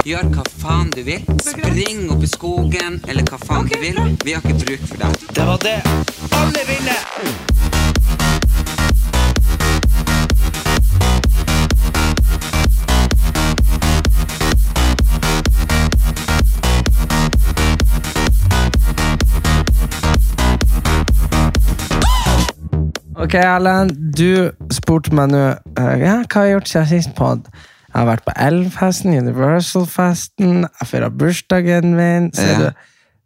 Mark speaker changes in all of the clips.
Speaker 1: Gjør hva faen du vil. Spring opp i skogen, eller hva faen du vil. Vi har ikke bruk for deg.
Speaker 2: Det var det alle ville!
Speaker 3: Ok, Erlend, du spurte meg nå eh, ja, hva har gjort siden sist pod. Jeg har vært på Elfesten, Universal-festen, jeg feira bursdagen min. Så
Speaker 1: Ja.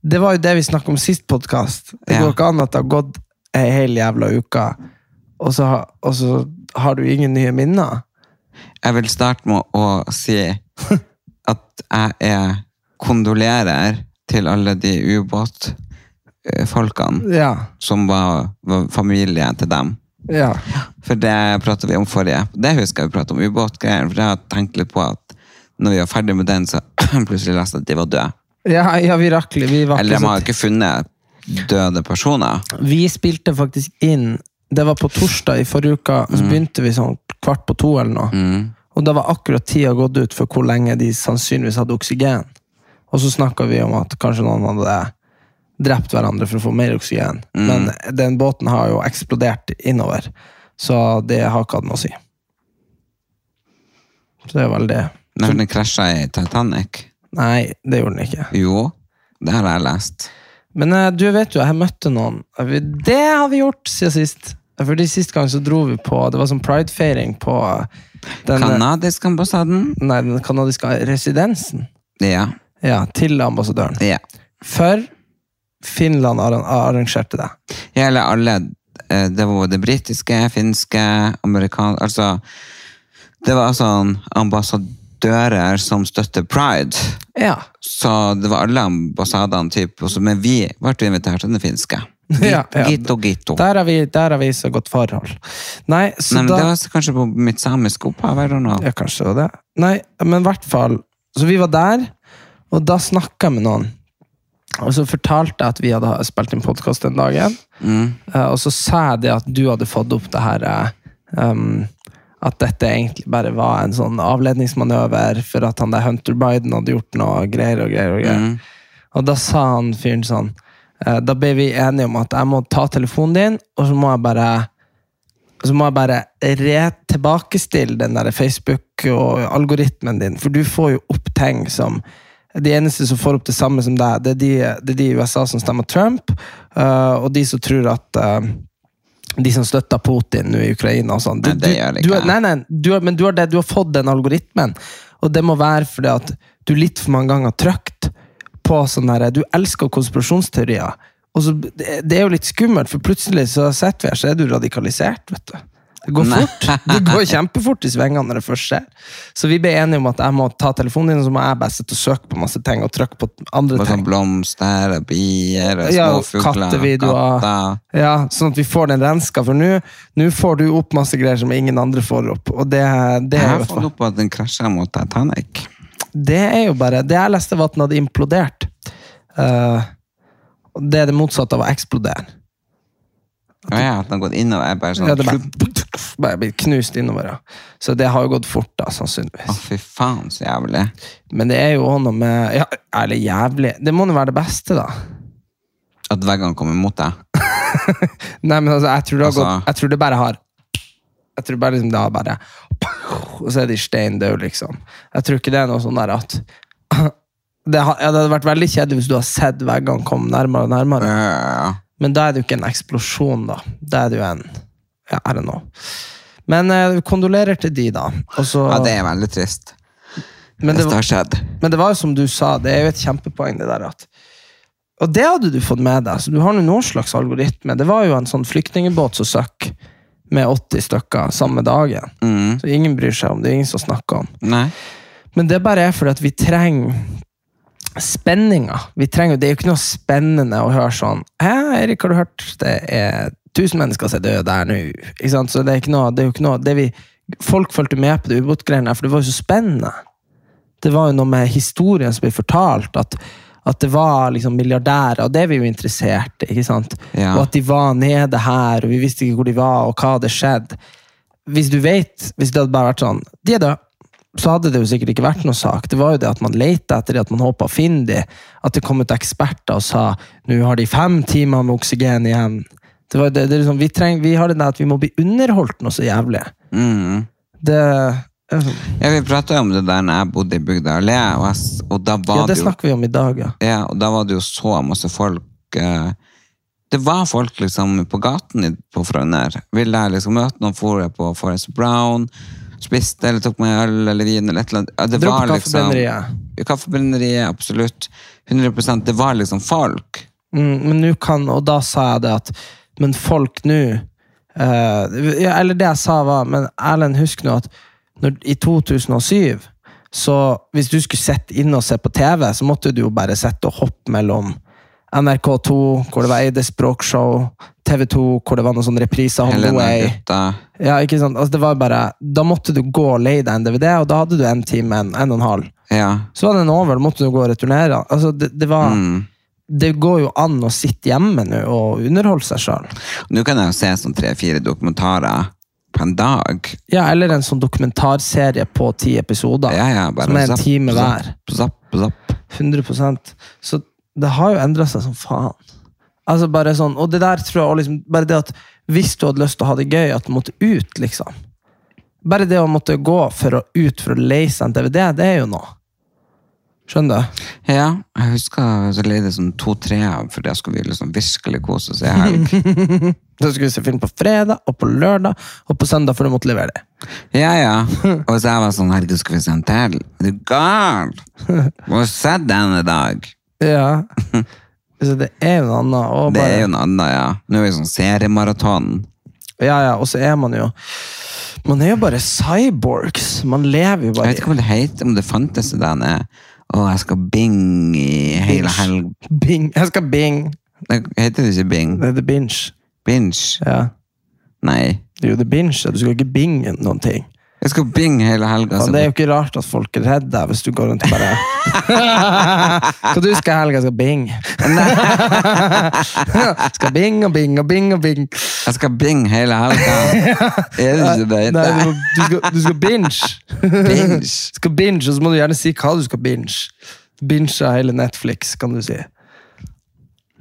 Speaker 3: det, var jo det vi snakket om sist podkast. Det går ikke an at det har gått ei hel jævla uke, og så, og så har du ingen nye minner.
Speaker 1: Jeg vil starte med å si at jeg er kondolerer til alle de ubåtfolkene
Speaker 3: Ja.
Speaker 1: som var, var familie til dem.
Speaker 3: Ja.
Speaker 1: For det pratet vi om forrige. Det husker jeg vi pratet om ubåtgreiene. For jeg har tenkt litt på at når vi var ferdig med den, så plutselig leste jeg at de var døde.
Speaker 3: Ja, ja, vi rakk. Vi, var
Speaker 1: Eller de har jo ikke funnet døde personer.
Speaker 3: Vi spilte faktisk inn Det var på torsdag i forrige uke, og så begynte vi sånn kvart på to eller noe.
Speaker 1: Mm.
Speaker 3: Og da var akkurat tida gått ut for hvor lenge de sannsynligvis hadde oksygen. Og så snakka vi om at kanskje noen hadde drept hverandre for å få mer oksygen.
Speaker 1: Mm.
Speaker 3: Men den båten har jo eksplodert innover, så det har ikke hatt noe å si. Så det er vel det.
Speaker 1: Når den krasja i Titanic.
Speaker 3: Nei, det gjorde den ikke.
Speaker 1: Jo, det har jeg lest.
Speaker 3: Men eh, du vet jo, jeg møtte noen. Det har vi gjort siden sist. Fordi Sist gang så dro vi på Det var sånn pridefeiring på den,
Speaker 1: Kanadisk ambassaden?
Speaker 3: nei, den kanadiske residensen.
Speaker 1: Ja.
Speaker 3: Ja, til ambassadøren.
Speaker 1: ja.
Speaker 3: For Finland arrangerte det.
Speaker 1: Hele alle eh, Det var det britiske, finske, amerikanske Altså, det var sånn ambassadører som støtter pride.
Speaker 3: Ja.
Speaker 1: Så det var alle ambassadene, typ, men vi ble invitert til den finske. Git-
Speaker 3: Ja, ja.
Speaker 1: Gitto, gitto.
Speaker 3: Der har vi, vi så godt forhold. Nei, så
Speaker 1: Nei,
Speaker 3: da
Speaker 1: det var kanskje på mitt samiske opphav?
Speaker 3: Ja, kanskje det. Nei, men i hvert fall Så vi var der, og da snakka jeg med noen. Og så fortalte jeg at vi hadde spilt inn podkast den dagen.
Speaker 1: Mm.
Speaker 3: Eh, og så sa jeg det at du hadde fått opp det her eh, um, At dette egentlig bare var en sånn avledningsmanøver for at han der Hunter Biden hadde gjort noe greier og greier. Og greier.
Speaker 1: Mm.
Speaker 3: Og da sa han fyren sånn uh, Da ble vi enige om at jeg må ta telefonen din, og så må jeg bare så må jeg bare re tilbakestille den der Facebook og algoritmen din, for du får jo opp ting som De eneste som får opp det samme som deg, det er de, det er de i USA som stemmer Trump, eh, og de som tror at eh, de som støtter Putin nå i Ukraina og sånn.
Speaker 1: Jeg
Speaker 3: du,
Speaker 1: ikke.
Speaker 3: nei, nei, du har, men du har, det, du har fått den algoritmen, og det må være fordi at du litt for mange ganger har trykt på sånn der, Du elsker konspirasjonsteorier. Og så, det, det er jo litt skummelt, for plutselig så sitter vi her, så er du radikalisert. vet du. Det går fort. Det går kjempefort i svingene når det først skjer. Så vi ble enige om at jeg må ta telefonen din, og så må jeg bare sitte og søke på masse ting og trykke på andre
Speaker 1: ting. sånn
Speaker 3: ting.
Speaker 1: blomster og bier
Speaker 3: Ja,
Speaker 1: småfugler.
Speaker 3: kattevideoer.
Speaker 1: katter.
Speaker 3: Ja, Sånn at vi får den renska, for nå får du opp masse greier som ingen andre får opp. Og det, det,
Speaker 1: Jeg
Speaker 3: er, jo,
Speaker 1: fått opp at den krasja mot Titanic.
Speaker 3: det er jo bare Det jeg leste, var at den hadde implodert. Uh, det er det motsatte av å eksplodere.
Speaker 1: Å ja, at den har gått innover. Jeg bare sånn,
Speaker 3: Ja, det bare, bare blitt knust innover. Ja. Så det har jo gått fort, da, sannsynligvis.
Speaker 1: Å, fy faen, så jævlig.
Speaker 3: Men det er jo også noe med ja, Eller jævlig. Det må jo være det beste, da.
Speaker 1: At veggene kommer mot deg.
Speaker 3: Nei, men altså, jeg tror det
Speaker 1: Altså-
Speaker 3: gått Jeg tror det bare har Jeg tror bare liksom det har bare Og så er de stein døde, liksom. Jeg tror ikke det er noe sånn der at det, har, ja, det hadde vært veldig kjedelig hvis du har sett veggene komme nærmere og nærmere.
Speaker 1: Ja, ja, Ja.
Speaker 3: Men da er det jo ikke en eksplosjon, da. Da er det jo en Ja, I don't know. Men eh, kondolerer til de, da. Også,
Speaker 1: ja, det er veldig trist.
Speaker 3: men, det,
Speaker 1: skjedd.
Speaker 3: men det var jo som du sa, det er jo et kjempepoeng, det der at Og det hadde du fått med deg, så du har nå noen slags algoritme. Det var jo en sånn flyktningbåt som søkk, med 80 stykker samme dagen.
Speaker 1: Mm.
Speaker 3: Så ingen bryr seg om det, ingen som snakker om.
Speaker 1: Nei.
Speaker 3: Men det bare er fordi at vi trenger spenninga. Vi trenger, det er jo ikke noe spennende å høre sånn Hæ, Erik, har du hørt? Det er tusen mennesker som er døde der nå. Ikke sant? Så det er ikke noe, det er jo ikke noe det vi, Folk fulgte med på det ubåtgreiene, for det var jo så spennende. Det var jo noe med historien som ble fortalt, at, at det var liksom milliardærer, og det er vi jo interessert i. ikke sant?
Speaker 1: Ja.
Speaker 3: Og at de var nede her, og vi visste ikke hvor de var, og hva hadde skjedd. Hvis du vet, hvis det hadde bare vært sånn De er døde så hadde det jo sikkert ikke vært noe sak. Det var jo det at man lette etter det, at man håpa å finne de. At det kom ut eksperter og sa nå har de fem timer med oksygen igjen. Det var det, det liksom, vi, treng, vi har det der at vi må bli underholdt noe så jævlig.
Speaker 1: Mm.
Speaker 3: Det, ja,
Speaker 1: Ja, vi prata om det der når jeg bodde i Bygda allé, og, jeg og da var
Speaker 3: det
Speaker 1: det
Speaker 3: snakker vi om i dag, ja.
Speaker 1: Ja, og da var det jo så masse folk eh, Det var folk liksom på gaten på Frogner. Ville jeg liksom møte noen, for jeg på Forest Brown, spiste eller tok meg øl eller vin eller et eller annet. Det var liksom-
Speaker 3: Kaffebrenneriet.
Speaker 1: Absolutt. 100% Det var liksom folk.
Speaker 3: Mm, men nå kan, og da sa jeg det at Men folk nå eh, Eller det jeg sa, var Men Erlend, husk nå at når, i 2007 så hvis du skulle sitte inne og se på TV, så måtte du jo bare sitte og hoppe mellom NRK2, hvor det var Eide språkshow, TV2, hvor det var noen sånne repriser
Speaker 1: Helene.
Speaker 3: Ja, ikke sant? Altså, det var bare, da måtte du gå og leie deg en DVD, og da hadde du en time, en, en og en halv.
Speaker 1: Ja.
Speaker 3: Så var den over, da måtte du gå og returnere. Altså, det, det, var,
Speaker 1: Mm.
Speaker 3: det går jo an å sitte hjemme nå og underholde seg sjøl.
Speaker 1: Nå kan jeg jo se sånn tre-fire dokumentarer på en dag.
Speaker 3: Ja, eller en sånn dokumentarserie på ti episoder.
Speaker 1: Ja, ja,
Speaker 3: som er en
Speaker 1: zapp,
Speaker 3: time
Speaker 1: zapp,
Speaker 3: hver.
Speaker 1: Zapp, zapp.
Speaker 3: 100 Så det har jo endra seg som faen. Altså bare sånn, Og det der tror jeg liksom, Bare det at hvis du hadde lyst til å ha det gøy, at du måtte ut, liksom. Bare det å måtte gå for å ut for å leie seg en DVD, det er jo noe. Skjønner du?
Speaker 1: Ja, jeg husker så leide jeg sånn to-tre for da skulle vi liksom virkelig kose oss i helg.
Speaker 3: Da skulle vi se film på fredag, og på lørdag, og på søndag for du måtte levere det.
Speaker 1: Ja, ja. Og så jeg var sånn, herregud, skal vi se en til? Er du gal? Må sett den i dag.
Speaker 3: Ja. Så det er jo noe annet. Og
Speaker 1: Det
Speaker 3: bare,
Speaker 1: er jo noe annet, ja. Nå er vi sånn seriemaraton.
Speaker 3: Ja, ja, og så er man jo Man er jo bare cyborgs. Man lever jo
Speaker 1: Jeg
Speaker 3: bare
Speaker 1: vet ikke om det heter, om det fantes det der nede. Å, jeg skal bing i hele
Speaker 3: Binge.
Speaker 1: helg.
Speaker 3: Bing. Jeg skal bing.
Speaker 1: Det heter det ikke bing?
Speaker 3: Det er the binge.
Speaker 1: Binge?
Speaker 3: Ja.
Speaker 1: Nei.
Speaker 3: Det er jo the binge. Du skal ikke binge noen ting.
Speaker 1: Jeg skal bing hele helga.
Speaker 3: Det er jo ikke rart at folk er redde deg hvis du går rundt og bare Hva du skal i helga? Skal bing. skal bing og bing og bing og bing.
Speaker 1: Jeg skal bing hele helga. Er det ikke det
Speaker 3: Nei, du, du, skal, du skal binge.
Speaker 1: Binge.
Speaker 3: Skal binge, og så må du gjerne si hva du skal binge. Binge hele Netflix, kan du si.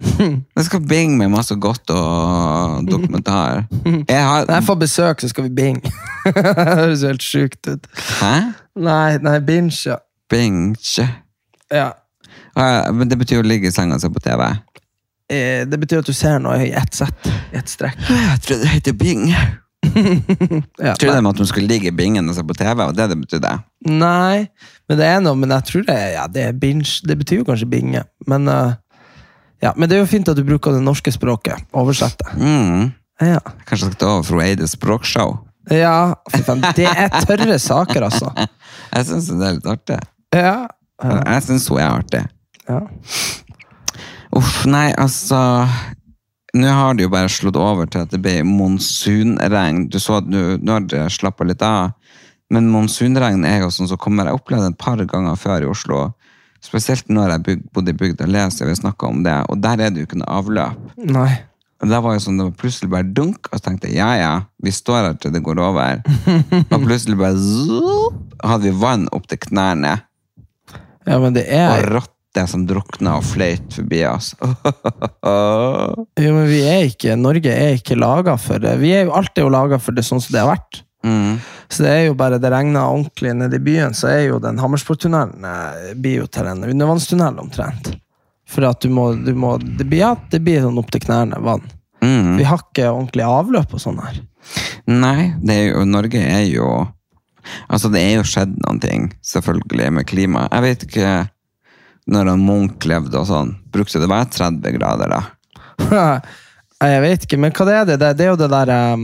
Speaker 1: Jeg skal bing med masse godt og dokumentar. Har
Speaker 3: Når jeg får besøk, så skal vi bing. det høres helt sjukt ut.
Speaker 1: Hæ?
Speaker 3: Nei, nei, binge.
Speaker 1: Binge.
Speaker 3: ja.
Speaker 1: Men det betyr å ligge i senga og se på TV.
Speaker 3: Eh, Det betyr at du ser noe i ett sett. I ett strekk.
Speaker 1: Jeg tror det heter bing.
Speaker 3: Ja,
Speaker 1: Jeg trodde de at hun skulle ligge i bingen og se på TV, og det det betydde.
Speaker 3: Nei, men det er noe, men jeg tror det, ja, det er binge. Det betyr jo kanskje binge. Men, eh, ja, men det er jo fint at du bruker det norske språket. Oversette.
Speaker 1: Mm.
Speaker 3: Ja,
Speaker 1: Kanskje jeg skal ta over Fro Eides språkshow.
Speaker 3: ja. Det er tørre saker, altså.
Speaker 1: Jeg syns det er litt artig.
Speaker 3: Ja.
Speaker 1: Jeg syns hun er artig.
Speaker 3: ja.
Speaker 1: Uff, nei, altså Nå har det jo bare slått over til at det ble monsunregn. Du så at nå har det slappa litt av. Men monsunregn er jo sånn som kommer Jeg opplevde det et par ganger før i Oslo. Spesielt når jeg bodde i bygda Leser, vi snakka om det. Og der er det jo ikke noe avløp.
Speaker 3: Nei.
Speaker 1: Og da var jo sånn, det var plutselig bare dunk, og så tenkte jeg ja, ja, vi står her til det går over. og plutselig bare zoop, hadde vi vann opp til knærne,
Speaker 3: Ja, men det er...
Speaker 1: og rotter som drukna og fløyt forbi oss.
Speaker 3: Jo, men vi er ikke Norge er ikke laga for det. Vi er jo alltid laga for det sånn som det har vært.
Speaker 1: Mm.
Speaker 3: Så det er jo bare det regner ordentlig nede i byen, så er jo den Hammersport-tunnelen blir jo til en undervannstunnel omtrent. For at du må, du må det blir, Ja, det blir sånn opp til knærne vann.
Speaker 1: Mm.
Speaker 3: Vi har ikke ordentlig avløp og sånn her.
Speaker 1: Nei, det er jo, Norge er jo Altså, det er jo skjedd noen ting, selvfølgelig, med klima. Jeg vet ikke når han Munch levde og sånn. Brukte det være 30 grader, da?
Speaker 3: Nei, Jeg vet ikke, men hva det er det? Det, er jo det der um,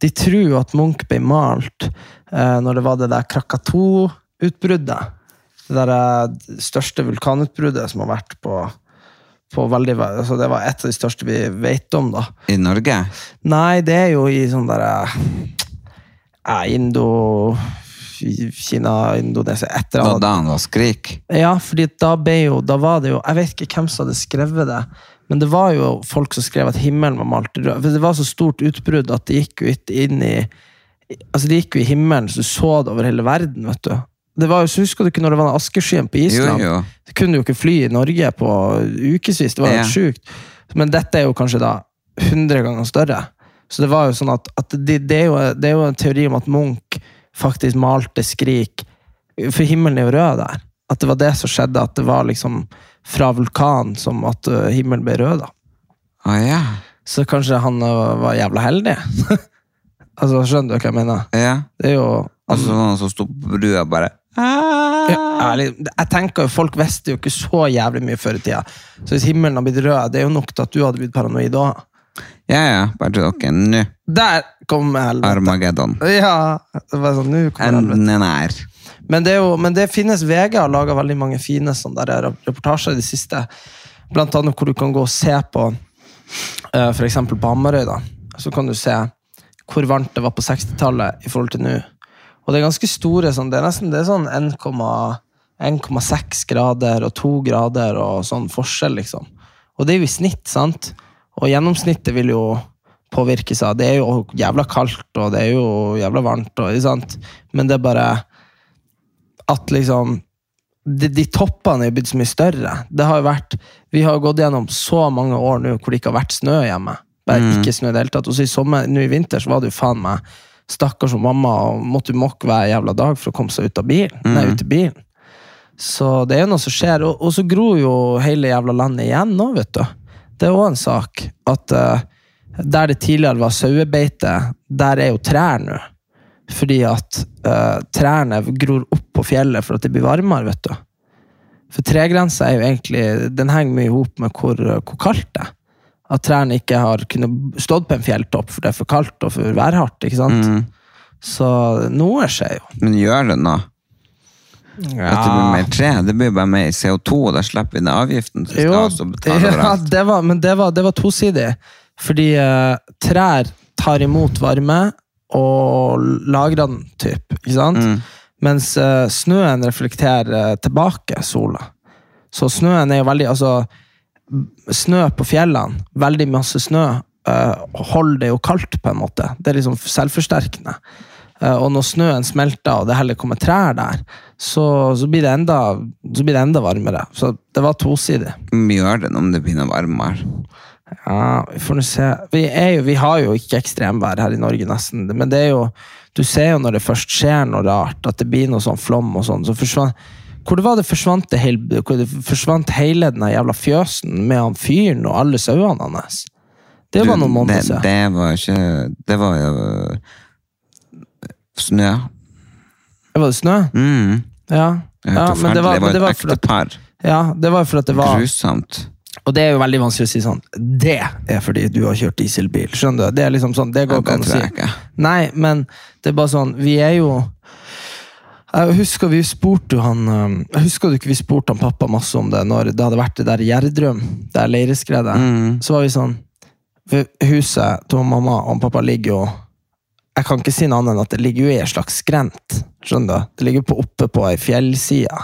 Speaker 3: De tror at Munch ble malt uh, når det var det der Krakato-utbruddet. det der, uh, største vulkanutbruddet som har vært på, på veldig altså Det var et av de største vi vet om, da.
Speaker 1: I Norge?
Speaker 3: Nei, det er jo i sånn derre eh, Indo Kina, Indonesia, et eller
Speaker 1: Da,
Speaker 3: annet.
Speaker 1: da han var skrik?
Speaker 3: Ja, fordi da ble jo, da var det jo Jeg vet ikke hvem som hadde skrevet det, men det var jo folk som skrev at himmelen var malt rød. For det var så stort utbrudd at det gikk jo inn i Altså det gikk jo i himmelen, så du så det over hele verden. vet du. Det var jo, så Husker du ikke når det var den askeskyen på
Speaker 1: Jo,
Speaker 3: Island?
Speaker 1: jo.
Speaker 3: Det kunne jo ikke fly i Norge på ukevis. Det var
Speaker 1: Ja.
Speaker 3: helt sjukt. Men dette er jo kanskje da 100 ganger større. Så det var jo sånn at, at det, det, er jo, det er jo en teori om at Munch faktisk malte Skrik For himmelen er jo rød der. At det var det som skjedde. At det var liksom fra vulkanen som at himmelen ble rød. da.
Speaker 1: Ah, ja.
Speaker 3: Så kanskje han var jævla heldig. altså, Skjønner du hva jeg mener?
Speaker 1: ja.
Speaker 3: Det er jo
Speaker 1: Altså noen som sto på brua bare
Speaker 3: Ja, ærlig, jeg tenker jo Folk visste jo ikke så jævlig mye før i tida. Så hvis himmelen har blitt rød, det er jo nok til at du hadde blitt paranoid òg.
Speaker 1: Ja, ja, bare til dere. Nå,
Speaker 3: Der kom helvete!
Speaker 1: Armageddon.
Speaker 3: Ja, det var sånn, nå kommer helvete.
Speaker 1: Enden er nær.
Speaker 3: Men det, jo, men det finnes VG har laga veldig mange fine sånne der reportasjer i det siste. Blant annet hvor du kan gå og se på uh, for eksempel på Hamarøy. da. Så kan du se hvor varmt det var på 60-tallet i forhold til nå. Og det er ganske store sånn, Det er nesten det er sånn 1,6 grader og 2 grader og sånn forskjell, liksom. Og det er jo i snitt, sant? Og gjennomsnittet vil jo påvirkes av Det er jo jævla kaldt, og det er jo jævla varmt, og, sant? men det er bare at liksom de, de toppene er jo blitt så mye større. Det har jo vært, vi har jo gått gjennom så mange år nå hvor det ikke har vært snø hjemme. Bare ikke snø i det hele tatt. Og så i sommer, nå i vinter så var det jo faen meg stakkars og mamma og måtte mokke hver jævla dag for å komme seg ut av bilen. Nei, ut i bilen. Så det er jo noe som skjer. Og, og så gror jo hele jævla landet igjen nå, vet du. Det er òg en sak at uh, der det tidligere var sauebeite, der er jo trær nå. Fordi at uh, trærne gror opp på fjellet for at det blir varmere, vet du. For tregrensa er jo egentlig Den henger mye i hop med hvor, hvor kaldt det er. At trærne ikke har kunnet stått på en fjelltopp for det er for kaldt og for værhardt. ikke sant?
Speaker 1: Mm.
Speaker 3: Så noe skjer jo.
Speaker 1: Men gjør det nå? At det blir mer tre? Det blir bare mer CO2, og da slipper vi den avgiften. Så skal
Speaker 3: Jo,
Speaker 1: også betale
Speaker 3: ja, det var, men det var, det var tosidig. Fordi uh, trær tar imot varme og lagrer den, typ, ikke sant?
Speaker 1: Mm.
Speaker 3: Mens uh, snøen reflekterer tilbake sola. Så snøen er jo veldig Altså, snø på fjellene, veldig masse snø, uh, holder det jo kaldt, på en måte. Det er liksom selvforsterkende. Uh, og når snøen smelter, og det heller kommer trær der, så, så, blir det enda, så blir det enda varmere. Så det var tosidig.
Speaker 1: Mye gjør det om det begynner å varme varmere.
Speaker 3: Ja, vi får nå se. Vi, jo, vi har jo ikke ekstremvær her i Norge, nesten. Men det er jo Du ser jo når det først skjer noe rart, at det blir noe sånn flom og sånn, så forsvant Hvor det var det forsvant det hele, det forsvant hele den jævla fjøsen med han fyren og alle sauene hans? Det var noen måneder siden.
Speaker 1: det var ikke Det var jo snø.
Speaker 3: Det var det snø?
Speaker 1: Mm.
Speaker 3: Ja.
Speaker 1: Det
Speaker 3: ja men det var, det
Speaker 1: det
Speaker 3: var
Speaker 1: et
Speaker 3: ektepar.
Speaker 1: par.
Speaker 3: ja, det var for at det var
Speaker 1: Grusomt.
Speaker 3: Og det er jo veldig vanskelig å si sånn Det er fordi du har kjørt dieselbil. Skjønner du? Det er liksom sånn, det
Speaker 1: Ja,
Speaker 3: går
Speaker 1: det
Speaker 3: ikke an å si. Nei, men det er bare sånn Vi er jo Jeg husker vi spurte han um, Jeg husker du ikke vi spurte han pappa masse om det når det hadde vært det der Gjerdrum, det leireskredet.
Speaker 1: Mm.
Speaker 3: Så var vi sånn Huset til mamma og pappa ligger jo Jeg kan ikke si noe annet enn at det ligger jo i en slags skrent. Skjønner du? Det ligger på, oppe på ei fjellside.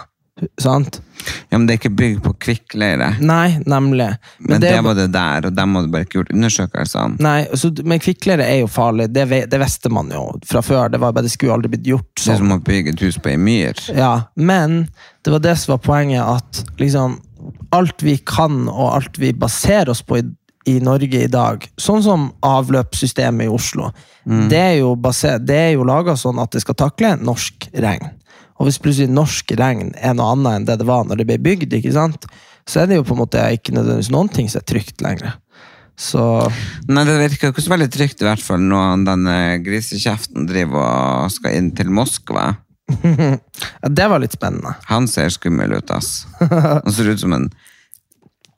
Speaker 3: Sant?
Speaker 1: Ja, men det er ikke bygd på kvikkleire.
Speaker 3: Nei, nemlig.
Speaker 1: Men, det,
Speaker 3: det,
Speaker 1: var det der, og dem hadde bare ikke gjort undersøkelsene.
Speaker 3: Nei, så, Men kvikkleire er jo farlig, det, det visste man jo fra før. Det var bare, det skulle aldri blitt gjort
Speaker 1: Det er
Speaker 3: sånn.
Speaker 1: som å bygge et hus på ei myr.
Speaker 3: Ja, men det var det som var poenget, at liksom alt vi kan, og alt vi baserer oss på i, i Norge i dag, sånn som avløpssystemet i Oslo, det er jo, baser, det er jo laga sånn at det skal takle norsk regn. Og hvis plutselig norsk regn er noe annet enn det det var når det ble bygd, ikke sant? så er det jo på en måte ikke nødvendigvis noen ting som er trygt lenger. Så
Speaker 1: Nei, Det virker ikke så veldig trygt, i hvert fall når denne grisekjeften driver og skal inn til Moskva.
Speaker 3: ja, det var litt spennende.
Speaker 1: Han ser skummel ut, ass. Han ser ut som en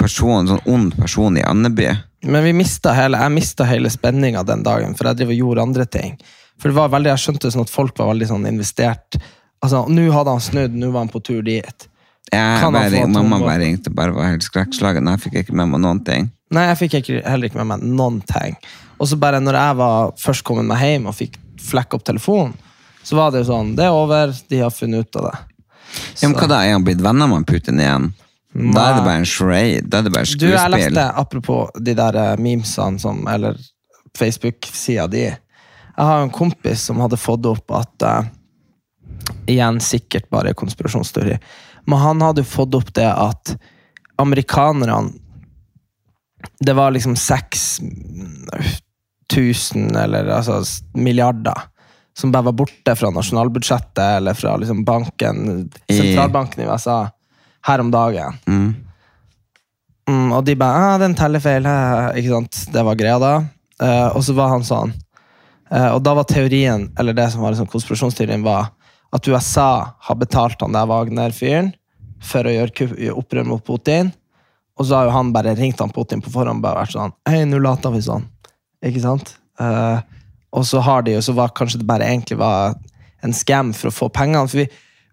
Speaker 1: person, sånn ond person i Andeby.
Speaker 3: Men vi mistet hele, jeg mista hele spenninga den dagen, for jeg driver og gjorde andre ting. For det var veldig, Jeg skjønte sånn at folk var veldig sånn investert. Altså, Nå hadde han snudd, nå var han på tur dit.
Speaker 1: Jeg bare, mamma bare ringte bare var helt skrekkslagen. Jeg fikk ikke med meg noen ting.
Speaker 3: Nei, jeg fikk ikke, heller ikke med meg noen ting. Og så bare når jeg var først kommet meg hjem og fikk flekke opp telefonen, så var det jo sånn, det er over, de har funnet ut av det.
Speaker 1: Ja, men hva da? Er han blitt venner med Putin igjen? Da er det bare en charade. Da er det bare skuespill.
Speaker 3: Du, jeg leste, apropos de der eh, memesene som, eller Facebook-sida di. Jeg har en kompis som hadde fått opp at eh, Igjen sikkert bare konspirasjonsteori. Men han hadde jo fått opp det at amerikanerne Det var liksom seks tusen, eller altså milliarder, som bare var borte fra nasjonalbudsjettet eller fra liksom banken, sentralbanken i USA her om dagen.
Speaker 1: Mm.
Speaker 3: Mm, og de bare ah, 'Den teller feil', ikke sant? Det var greia da. Uh, og så var han sånn Uh, Og da var teorien, eller det som var liksom konspirasjonsteorien, var at USA har betalt han der Wagner-fyren for å gjøre opprør mot Putin. Og så har jo han bare ringt han Putin på forhånd bare vært sånn Hei, nå later vi sånn. Ikke sant? Uh, og så har de jo, så var kanskje det bare egentlig var en scam for å få pengene. For vi,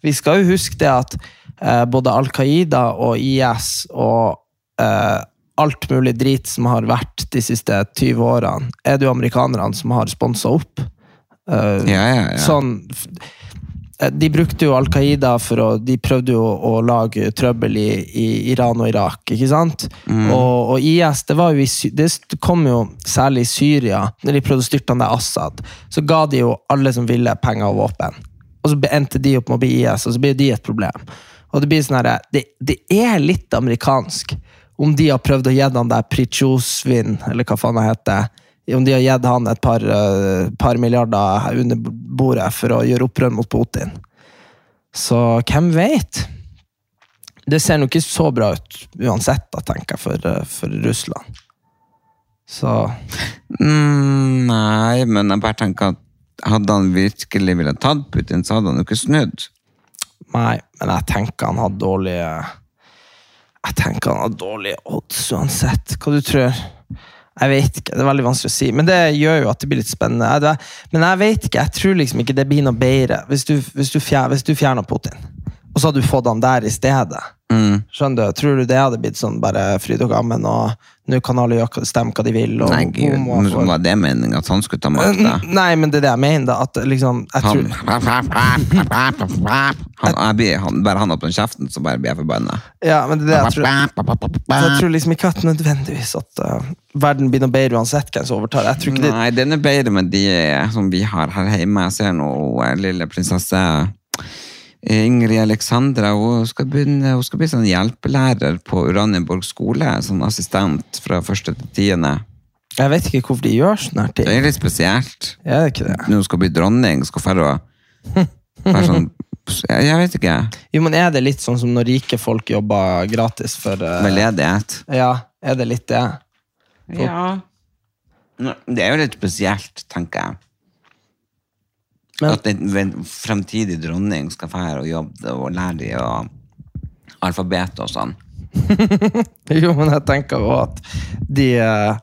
Speaker 3: vi skal jo huske det at uh, både Al Qaida og IS og uh, alt mulig drit som har vært de siste 20 årene, er det jo amerikanerne som har sponsa opp.
Speaker 1: Ja, ja, ja.
Speaker 3: Sånn De brukte jo Al Qaida for å De prøvde jo å lage trøbbel i, i Iran og Irak, ikke sant? Og, og IS, det var jo i Det kom jo særlig i Syria, når de prøvde å styrte han der Assad. Så ga de jo alle som ville, penger og våpen. Og så endte de opp med å bli IS, og så blir de et problem. Og det blir sånn her, det, det er litt amerikansk om de har prøvd å gi han der Prichosvin, eller hva faen det heter, om de har gitt han et par, eh, par milliarder under bordet for å gjøre opprør mot Putin. Så hvem vet? Det ser nok ikke så bra ut uansett, da, tenker jeg, for, eh, for Russland. Så
Speaker 1: Mm, nei, men jeg bare tenker at hadde han virkelig ville tatt Putin, så hadde han jo ikke snudd.
Speaker 3: Nei, men jeg tenker han hadde dårlige Jeg tenker han hadde dårlige odds uansett. Hva du tror Jeg vet ikke, det er veldig vanskelig å si. Men det gjør jo at det blir litt spennende. Men jeg vet ikke, jeg tror liksom ikke det blir noe bedre hvis du, hvis du, fjer, hvis du fjerner Putin. Og så hadde du fått han der i stedet.
Speaker 1: Mm.
Speaker 3: Skjønner du? Tror du det hadde blitt sånn bare fryd og gammen, og nå kan alle gjøre stemme hva de vil? Og
Speaker 1: Nei, gud, men var det meningen at han skulle ta makta?
Speaker 3: Nei, men det er det jeg mener. At liksom, jeg
Speaker 1: Han,
Speaker 3: tror,
Speaker 1: han, jeg blir, han, bare han åpner kjeften, så bare blir jeg forbanna.
Speaker 3: ja, men det er det jeg tror. Så jeg tror liksom ikke at nødvendigvis at uh, verden blir noe bedre uansett hvem som overtar. Jeg tror ikke det,
Speaker 1: Nei, den er bedre med de som vi har her hjemme. Jeg ser nå lille prinsesse Ingrid Alexandra. Hun skal, begynne, hun skal bli sånn hjelpelærer på Uranienborg skole. Sånn assistent fra første til tiende.
Speaker 3: jeg vet ikke hvorfor de gjør sånne her
Speaker 1: Det er litt spesielt.
Speaker 3: Er det ikke det?
Speaker 1: Når hun skal bli dronning, skal hun være sånn Jeg vet ikke.
Speaker 3: Jo, men Er det litt sånn som når rike folk jobber gratis for uh,
Speaker 1: ledighet.
Speaker 3: Ja, er det litt det?
Speaker 1: Ja. Det er jo litt spesielt, tenker jeg.
Speaker 3: Men-
Speaker 1: At en fremtidig dronning skal fære og jobbe og lære de og alfabet og sånn.
Speaker 3: Jo, men jeg tenker jo at de eh,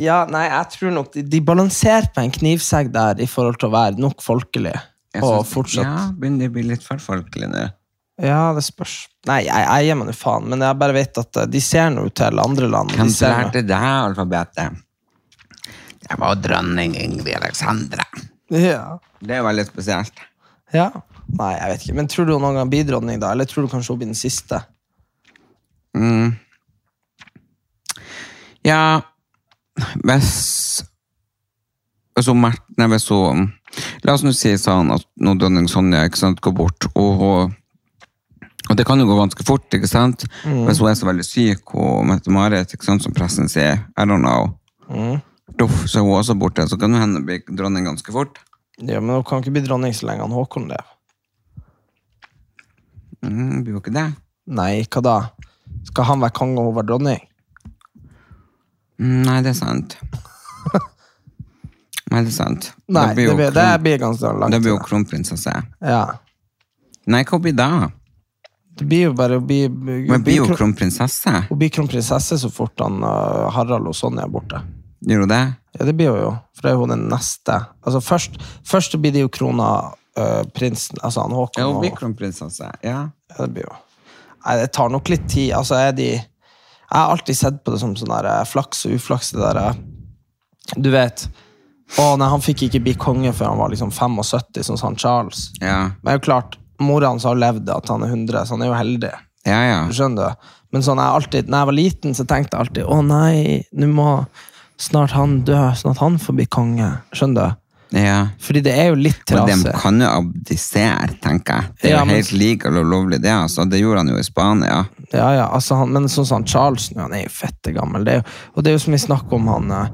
Speaker 3: Ja, nei, jeg tror nok de, de balanserer på en knivsegg der i forhold til å være nok folkelig. Og fortsatt
Speaker 1: Ja, begynner de å bli litt for folkelige nå.
Speaker 3: Ja, det spørs. Nei, jeg, jeg gir meg nå faen, men jeg bare vet at eh, de ser nå til andre land.
Speaker 1: Hvem
Speaker 3: De
Speaker 1: lærte deg alfabetet? Det var dronning Ingrid Alexandra.
Speaker 3: Ja.
Speaker 1: Det er veldig spesielt.
Speaker 3: ja. Nei, jeg vet ikke. Men tror du hun noen gang blir dronning, da? Eller tror du kanskje hun blir den siste?
Speaker 1: Mm. Ja, hvis hvis hun Mert- nei, hvis hun La oss nå si sånn at når dronning Sonja ikke sant, går bort, og, hun- og det kan jo gå ganske fort, ikke sant? Hvis hun er så veldig syk, og Mette-Marit, som pressen sier, I don't know, Uff, så hun også borte, så kan jo hende bli dronning ganske fort.
Speaker 3: Ja, Men hun kan ikke bli dronning så lenge han Håkon lever.
Speaker 1: Mm, blir jo ikke det.
Speaker 3: Nei, hva da? Skal han være konge og hun være dronning?
Speaker 1: Mm, nei, det er sant. nei, det er sant.
Speaker 3: Nei,
Speaker 1: blir
Speaker 3: det
Speaker 1: jo
Speaker 3: blir, det
Speaker 1: kron-
Speaker 3: blir ganske langt.
Speaker 1: det blir jo kronprinsesse.
Speaker 3: Ja.
Speaker 1: Nei, hva blir da?
Speaker 3: Det blir jo bare Hun blir,
Speaker 1: Men blir jo
Speaker 3: kron-
Speaker 1: kronprinsesse?
Speaker 3: hun blir kronprinsesse så fort han, uh, Harald og Sonja er borte.
Speaker 1: Gjør hun det?
Speaker 3: Ja, det blir hun jo. For det er jo den neste. Altså først, først blir det jo krona øh, prinsen, altså han Håkon.
Speaker 1: Ja,
Speaker 3: hun
Speaker 1: blir kronprinsen, kronprinsesse. Ja.
Speaker 3: Ja, det blir jo Nei, det tar nok litt tid. Altså, er de Jeg har alltid sett på det som sånn der eh, flaks og uflaks, det derre Du vet Å nei, han fikk ikke bli konge før han var liksom 75, sånn som han Charles.
Speaker 1: Ja,
Speaker 3: Men det er jo klart, mora hans har levd at han er 100, så han er jo heldig.
Speaker 1: ja. ja.
Speaker 3: Skjønner du? Men sånn, jeg alltid, når jeg var liten, så tenkte jeg alltid Å nei, nå må snart han dør, at han får bli konge. Skjønner du?
Speaker 1: ja.
Speaker 3: Fordi det er jo litt
Speaker 1: Og de kan jo abdisere, tenker jeg. Det er
Speaker 3: Ja, men-
Speaker 1: helt legal og lovlig, det. altså. Det gjorde han jo i Spania.
Speaker 3: Ja, ja, altså han, men sånn som Charles nå, han er jo fette gammel. Det jo, og det er jo som vi snakker om han, eh,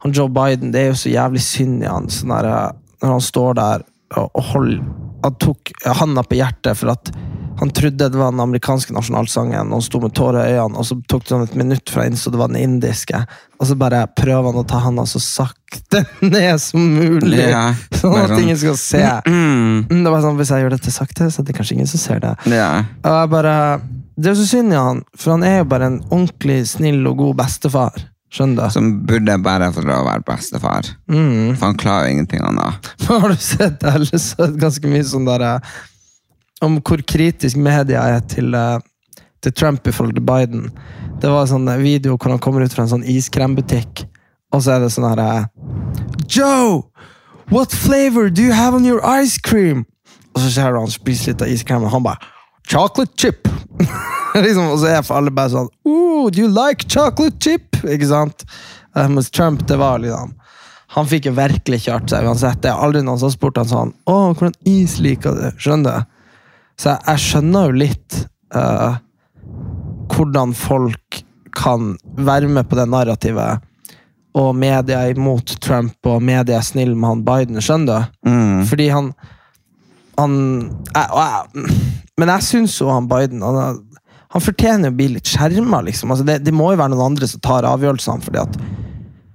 Speaker 3: han Joe Biden, det er jo så jævlig synd i han. Sånn der, eh, når han står der og, og holder han tok handa på hjertet for at han trodde det var den amerikanske nasjonalsangen, og han sto med tårer i øynene, og så tok det sånn et minutt fra innså det var den indiske, og så bare prøver han å ta handa så sakte ned som mulig,
Speaker 1: Ja,
Speaker 3: sånn at
Speaker 1: sånn.
Speaker 3: ingen skal se.
Speaker 1: Mm.
Speaker 3: Det var sånn, Hvis jeg gjør dette sakte, så er det kanskje ingen som ser det.
Speaker 1: Ja.
Speaker 3: Og jeg bare, det er jo så synd i han, for han er jo bare en ordentlig snill og god bestefar. Skjønner du?
Speaker 1: Som burde bare få lov å være bestefar.
Speaker 3: Mm.
Speaker 1: For han klarer jo ingenting annet.
Speaker 3: Har du sett sett ganske mye sånn der om hvor kritisk media er til, eh, til Trump i forhold til Biden. Det var en sånn eh, video hvor han kommer ut fra en sånn iskrembutikk, og så er det sånn her eh, Joe! What flavor do you have on your ice cream? Og så ser du han spiser litt av iskremen, og han bare Chocolate chip! liksom, og så er for alle bare sånn Ooh, do you like chocolate chip? Ikke sant? Mens Trump, det var liksom Han fikk jo virkelig kjørt seg uansett. Det er aldri noen som har spurt han sånn Å, hvordan is liker du? Skjønner du? Så jeg, jeg skjønner jo litt uh, hvordan folk kan være med på det narrativet, og media er imot Trump, og media er snill med han Biden. Skjønner du?
Speaker 1: Mm.
Speaker 3: Fordi han Han jeg, jeg, Men jeg syns jo han Biden han, han fortjener å bli litt skjerma, liksom. Altså det, det må jo være noen andre som tar avgjørelsene. fordi at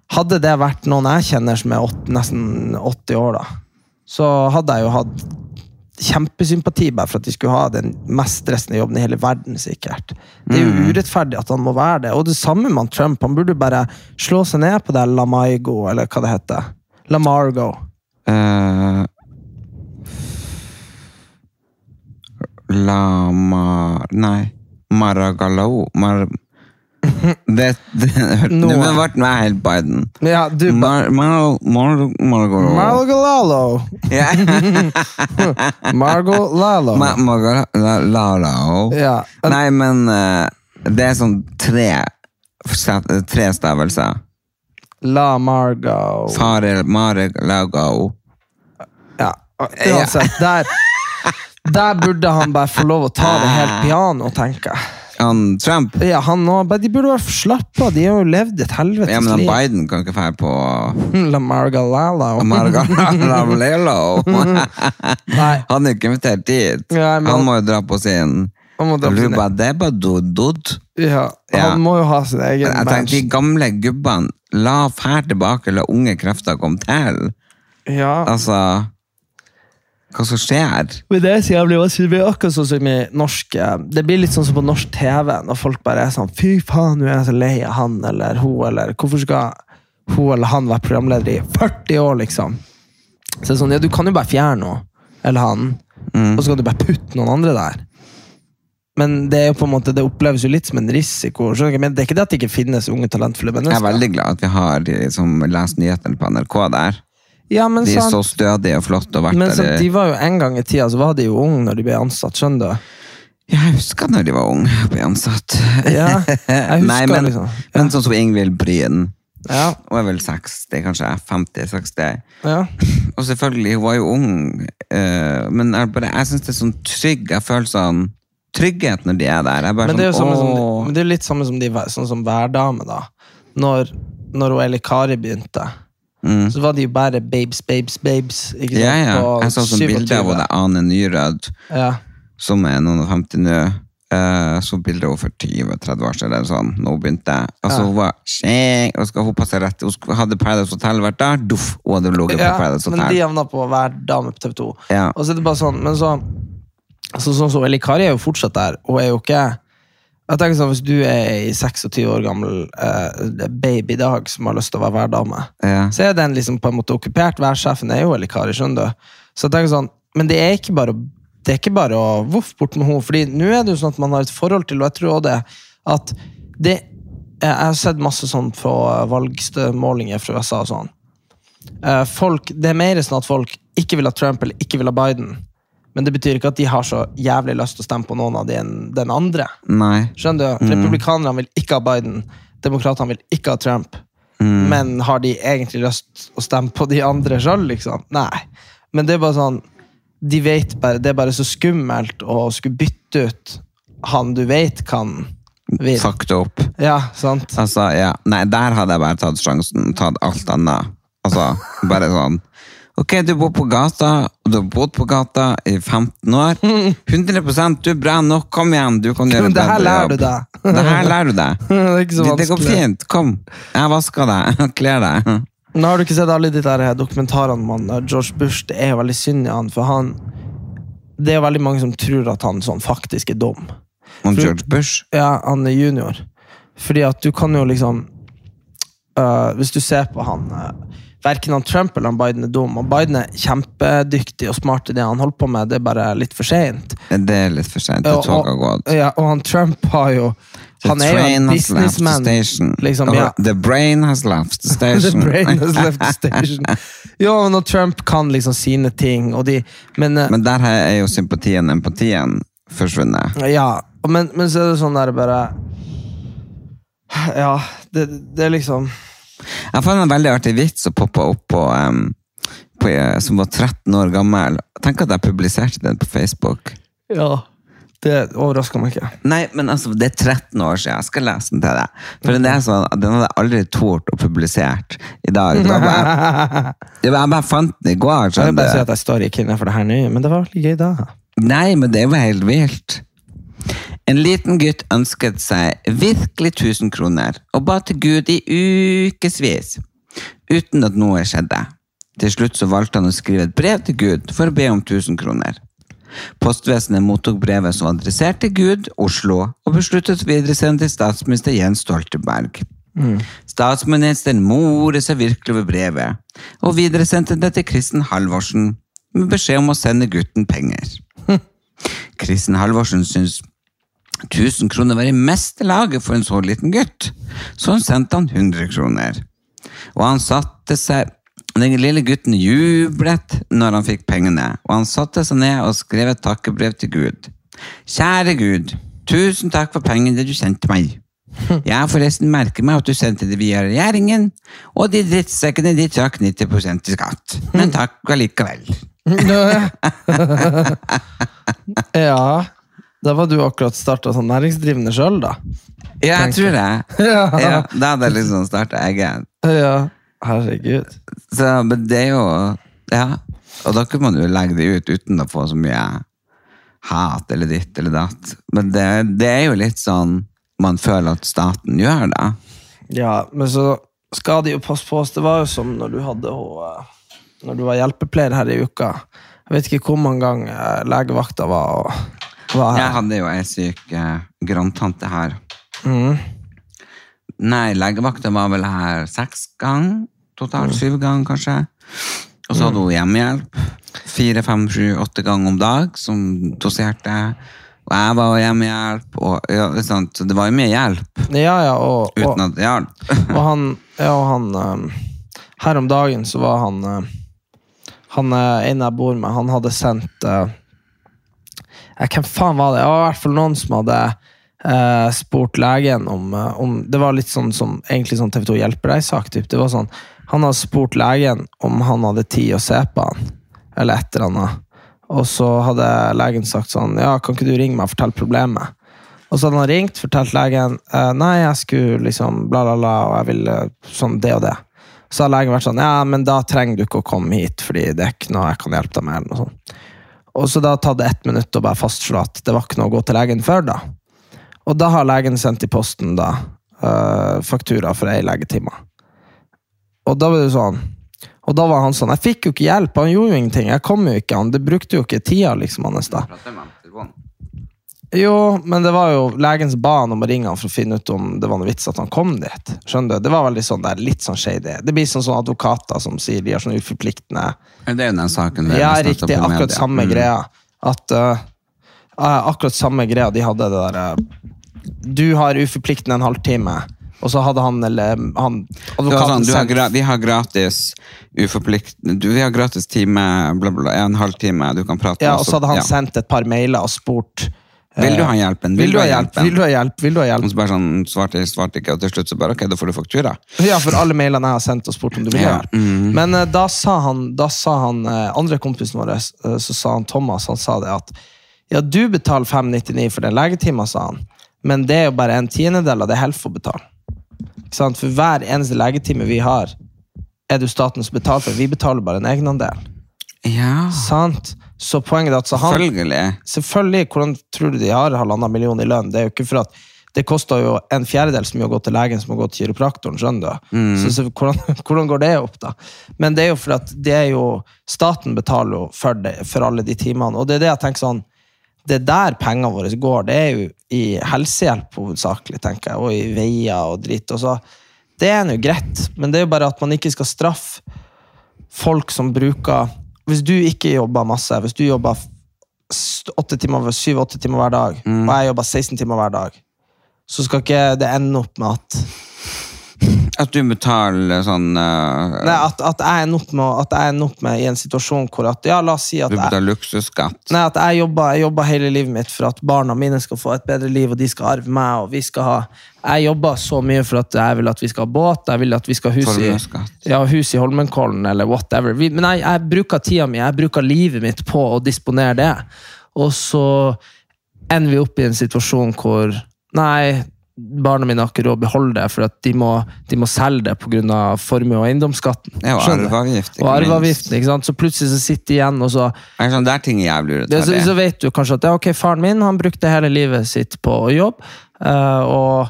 Speaker 3: Hadde det vært noen jeg kjenner som er åt, nesten 80 år, da, så hadde jeg jo hatt kjempesympati bare for at de skulle ha den mest stressende jobben i hele verden, sikkert. Det er jo urettferdig at han må være det. Og det samme med Trump. Han burde bare slå seg ned på det Lamaigo, eller hva det heter. Lamargo.
Speaker 1: Uh, Lama Nei. Maragalao Mar... Det, det Nå
Speaker 3: det
Speaker 1: ble jeg helt Biden.
Speaker 3: Ja, du
Speaker 1: Mar, mar, mar, Margalao.
Speaker 3: Margo Lalo.
Speaker 1: Ja.
Speaker 3: Lalo.
Speaker 1: Ma- Margalao.
Speaker 3: Ja.
Speaker 1: Nei, men eh, det er sånn tre Tre stavelser.
Speaker 3: La Margo.
Speaker 1: Farel Margalao.
Speaker 3: Ja, uansett. Der, der burde han bare få lov å ta det helt piano, tenker jeg.
Speaker 1: Han Trump
Speaker 3: Ja, han også. De burde være slappa. De har jo levd et helvetes
Speaker 1: Ja, men han. Biden kan ikke dra på
Speaker 3: La Lalo.
Speaker 1: Margalao.
Speaker 3: Nei.
Speaker 1: Han er ikke invitert dit.
Speaker 3: Ja, men-
Speaker 1: Han må jo dra på sin Luba deba dodod.
Speaker 3: Ja,
Speaker 1: Ja.
Speaker 3: han må jo ha sin egen
Speaker 1: Jeg tenkte de gamle gubbene, la fær tilbake, la unge krefter komme til.
Speaker 3: Ja.
Speaker 1: Altså Hva som skjer?
Speaker 3: Men det er så jævlig vanskelig. Det blir akkurat sånn som i norsk eh, Det blir litt sånn som på norsk TV, når folk bare er sånn Fy faen, nå er jeg så lei av han eller hun, eller hvorfor skal hun eller han være programleder i 40 år, liksom? Så det er sånn, ja, du kan jo bare fjerne noe, eller han, og så kan du bare putte noen andre der. Men det er jo på en måte, det oppleves jo litt som en risiko. Men Det er ikke det at det ikke finnes unge, talentfulle mennesker.
Speaker 1: Jeg er veldig glad at vi har liksom, lest nyhetene på NRK der.
Speaker 3: Ja, men
Speaker 1: De er
Speaker 3: sant.
Speaker 1: så stødige og flotte og vært
Speaker 3: Men
Speaker 1: der.
Speaker 3: sant, de var jo en gang i tida så var de jo unge når de ble ansatt, skjønner du?
Speaker 1: Jeg husker når de var unge og ble ansatt.
Speaker 3: Ja, jeg husker
Speaker 1: Nei, men,
Speaker 3: liksom.
Speaker 1: men sånn som Ingvild Bryn.
Speaker 3: Ja,
Speaker 1: Hun er vel 60, kanskje 50-60.
Speaker 3: ja.
Speaker 1: Og selvfølgelig, hun var jo ung, eh, men jeg, bare, jeg syns det er sånn trygg. Jeg føler sånn trygghet når de er der. Bare
Speaker 3: Men det er
Speaker 1: sånn,
Speaker 3: som, men det er jo litt samme som de, sånn som Værdame, da. Når, når hun Eli Kari begynte,
Speaker 1: Mm.
Speaker 3: så var det jo bare babes, babes, babes. Ikke?
Speaker 1: Ja, ja.
Speaker 3: På
Speaker 1: Jeg så sånn bilde av
Speaker 3: 27.
Speaker 1: henne, Ane Nyrød,
Speaker 3: Ja.
Speaker 1: som er noen og 50 nå. Eh, så bilde av henne for 20-30 år siden. Sånn, hun begynte. Altså,
Speaker 3: Ja.
Speaker 1: Hun var skjeng, og skal hun passe rett. Hun hadde Paradise Hotel vært der, duff, hun hadde ligget på Paradise
Speaker 3: men de havna på Værdame på TV 2.
Speaker 1: Ja.
Speaker 3: Og så er det bare sånn, men så så, Sånn som Eli Kari er jo fortsatt der, og er jo ikke jeg tenker sånn, Hvis du er ei 26 år gammel uh, baby i dag som har lyst til å være værdame,
Speaker 1: Ja.
Speaker 3: så er den liksom på en måte okkupert. Værsjefen er jo Eli Kari, skjønner du. Så jeg tenker sånn, men det er ikke bare, det er ikke bare å voff bort med henne. fordi nå er det jo sånn at man har et forhold til, og jeg tror også det at det Jeg har sett masse sånn på valgmålinger fra USA og sånn. Uh, Folk, det er mer sånn at folk ikke vil ha Trump eller ikke vil ha Biden. Men det betyr ikke at de har så jævlig lyst til å stemme på noen av de enn den andre.
Speaker 1: Nei.
Speaker 3: Skjønner du? Republikanerne vil ikke ha Biden. Demokratene vil ikke ha Trump. Men har de egentlig lyst å stemme på de andre sjøl, liksom? Nei. Men det er bare sånn De vet bare Det er bare så skummelt å skulle bytte ut han du vet kan vinne.
Speaker 1: Sakte opp.
Speaker 3: Ja, sant?
Speaker 1: Altså, ja. Nei, der hadde jeg bare tatt sjansen. Tatt alt annet. Altså, bare sånn. Ok, du bor på gata, og du har bodd på gata i 15 år. 100% du er bra nok, kom igjen, du kan gjøre
Speaker 3: det her lærer du deg.
Speaker 1: Det her lærer du deg.
Speaker 3: Det er ikke så
Speaker 1: Det, det går fint, kom. Jeg vasker deg, kler deg.
Speaker 3: Nå har du ikke sett alle de der dokumentarene om eh, George Bush. Det er jo veldig synd i han, for han Det er jo veldig mange som tror at han sånn faktisk er dum.
Speaker 1: Om
Speaker 3: For-
Speaker 1: George Bush.
Speaker 3: Ja, han er junior. Fordi at du kan jo liksom øh, Hvis du ser på han uh, Verken han Trump eller han Biden er dum. Og Biden er kjempedyktig og smart i det han holder på med, det er bare litt for seint.
Speaker 1: Det er litt for. Det
Speaker 3: Og, og, ja, og han Trump har jo Han er jo en
Speaker 1: the
Speaker 3: businessman. Liksom, ja.
Speaker 1: The brain has left the station.
Speaker 3: The brain has left the station. Jo, når Trump kan liksom sine ting, og de Men, eh,
Speaker 1: Men der er jo sympatien, empatien, forsvunnet.
Speaker 3: Ja, men, men så er det sånn der bare Ja, det, det er liksom
Speaker 1: Jeg fant en veldig artig vits som poppa opp på, um, på, eh, som var 13 år gammel. Tenk at jeg publiserte den på Facebook.
Speaker 3: Ja. Det overrasker meg ikke.
Speaker 1: Nei, men altså, det er 13 år siden. Jeg skal lese den til deg. For er sånn, den hadde jeg aldri tort å publisere i dag. Bare, jeg bare fant den i går.
Speaker 3: Jeg vil bare si at jeg står ikke inne for det her nå, men det var veldig gøy da.
Speaker 1: Nei, men det var helt vilt. En liten gutt ønsket seg virkelig 1000 kroner, og ba til Gud i ukevis, uten at noe skjedde. Til slutt så valgte han å skrive et brev til Gud for å be om 1000 kroner. Postvesenet mottok brevet som adresserte adressert til Gud, Oslo, og besluttet å videresende til statsminister Jens Stoltenberg. Statsministeren moret seg virkelig over brevet, og videresendte det til Kristen Halvorsen med beskjed om å sende gutten penger. Kristen Halvorsen syntes 1000 kroner var i meste laget for en så liten gutt, så han sendte han 100 kroner. Og han satte seg Den lille gutten jublet når han fikk pengene, og han satte seg ned og skrev et takkebrev til Gud. Kjære Gud, tusen takk for pengene du sendte meg. Jeg har forresten merket meg at du sendte det via regjeringen, og de drittsekkene de trakk 90 i skatt. Men takk allikevel.
Speaker 3: ja, da var du akkurat starta som næringsdrivende sjøl, da.
Speaker 1: Ja, jeg tror det.
Speaker 3: Ja.
Speaker 1: Ja, da hadde jeg liksom starta egen.
Speaker 3: ja. Herregud.
Speaker 1: Så, men det er jo Ja. Og da kunne man jo legge det ut uten å få så mye hat eller ditt eller datt. Men det, det er jo litt sånn man føler at staten gjør det.
Speaker 3: Ja, men så skal de jo passe på oss. Det var jo som når du hadde eh, Når du var hjelpepleier her i uka. Jeg vet ikke hvor mange ganger legevakta var, og,
Speaker 1: Jeg hadde jo ei syk eh, grandtante her.
Speaker 3: Mm.
Speaker 1: Nei, legevakta var vel her seks ganger. Totalt syv ganger, kanskje. Og så hadde hun hjemmehjelp. Fire, fem, sju, åtte ganger om dag, som doserte. Og jeg var hjemmehjelp. Og, ja, sant, det var jo mye hjelp,
Speaker 3: Ja, ja, og,
Speaker 1: uten at hjalp.
Speaker 3: og han, ja, og han eh, Her om dagen så var han eh, Han eh, ene jeg bor med, han hadde sendt eh, ja, Hvem faen var det? Det var i hvert fall noen som hadde eh, spurt legen om, eh, om Det var litt sånn som egentlig sånn TV 2 hjelper deg-sak. Det var sånn, Han hadde spurt legen om han hadde tid å se på han, eller et eller annet. Og så hadde legen sagt sånn Ja, kan ikke du ringe meg og fortelle problemet? Og så hadde han ringt, fortalt legen eh, Nei, jeg skulle liksom bla, bla, bla, og jeg ville sånn det og det. Så har legen vært sånn Ja, men da trenger du ikke å komme hit, fordi det er ikke noe jeg kan hjelpe deg med. eller noe sånt. Og så da tatt det ett minutt å bare fastslå at det var ikke noe å gå til legen før, da. Og da har legen sendt i posten da uh, faktura for ei legetime. Og da var det sånn Og da var han sånn Jeg fikk jo ikke hjelp, han gjorde jo ingenting. Jeg kom jo ikke, han det brukte jo ikke tida, liksom, hans da. Jo, men det var jo legen som ba han om å ringe han for å finne ut om det var noe vits at han kom dit. Skjønner du? Det var veldig sånn der, litt sånn shady. Det blir sånn sånn advokater som sier de er sånn uforpliktende.
Speaker 1: Det er jo den saken vi
Speaker 3: Ja,
Speaker 1: har
Speaker 3: riktig. Akkurat samme
Speaker 1: Mm.
Speaker 3: greia. At uh, Akkurat samme greia. De hadde det der uh, Du har uforpliktende en halvtime, og så hadde han eller han advokaten
Speaker 1: sånn, du har vi har gratis uforpliktende du, Vi har gratis time, bla, bla, en halvtime du kan prate
Speaker 3: Ja,
Speaker 1: med
Speaker 3: og så hadde han
Speaker 1: ja.
Speaker 3: sendt et par mailer og spurt eh,
Speaker 1: Vil du ha hjelpen?
Speaker 3: Vil du ha hjelp? Vil du ha hjelp? Vil du ha
Speaker 1: Og så bare sånn, svarte, svarte ikke, og til slutt så bare, ok, da får du faktura.
Speaker 3: Ja, for alle mailene jeg har sendt og spurt om du vil
Speaker 1: Ja,
Speaker 3: ha hjelp. Men uh, da sa han, da sa han uh, andre kompisen vår, uh, så sa han Thomas, han sa det at ja, du betaler 599 for den legetimen, sa han. Men det er jo bare en tiendedel av det Helfo betaler. Ikke sant? For hver eneste legetime vi har, er det jo staten som betaler for. Vi betaler bare en egenandel.
Speaker 1: Ja,
Speaker 3: Sant? Så poenget er at så han,
Speaker 1: selvfølgelig.
Speaker 3: Selvfølgelig, hvordan tror du de har halvannen million i lønn? Det er jo ikke for at det koster jo en fjerdedel så mye å gå til legen som å gå til kiropraktoren. skjønner du? Så, så hvordan, hvordan går det opp, da? Men det er jo for at det er jo Staten betaler jo for, det, for alle de timene. Og det er det jeg tenker sånn Det er der pengene våre går. Det er jo i helsehjelp hovedsakelig, tenker jeg, og i veier og dritt. Og så, det er nå greit, men det er jo bare at man ikke skal straffe folk som bruker Hvis du ikke jobber masse, hvis du jobber syv-åtte timer hver dag, og jeg jobber 16 timer hver dag, så skal ikke det ende opp med at
Speaker 1: At du betaler sånn uh,
Speaker 3: Nei, at, at, jeg ender opp med, at jeg ender opp med i en situasjon hvor at Ja, la oss si at
Speaker 1: Du
Speaker 3: jeg,
Speaker 1: betaler luksusskatt.
Speaker 3: nei, at jeg jobber, jeg jobber hele livet mitt for at barna mine skal få et bedre liv, og de skal arve meg, og vi skal ha Jeg jobber så mye for at jeg vil at vi skal ha båt, jeg vil at vi skal ha hus i, ja, hus i Holmenkollen, eller whatever. Vi, men jeg, jeg bruker tida mi, jeg bruker livet mitt på å disponere det. Og så ender vi opp i en situasjon hvor Nei, barna mine har ikke råd å beholde det, for at de må, de må selge det pga. formue- og eiendomsskatten.
Speaker 1: Ja, og arveavgift,
Speaker 3: Og arveavgiften, ikke sant? Så plutselig så sitter de igjen, og så
Speaker 1: Er sånn, ting jeg jævlig
Speaker 3: det, så, så vet du kanskje at ja, ok, faren min han brukte hele livet sitt på å jobbe, eh, og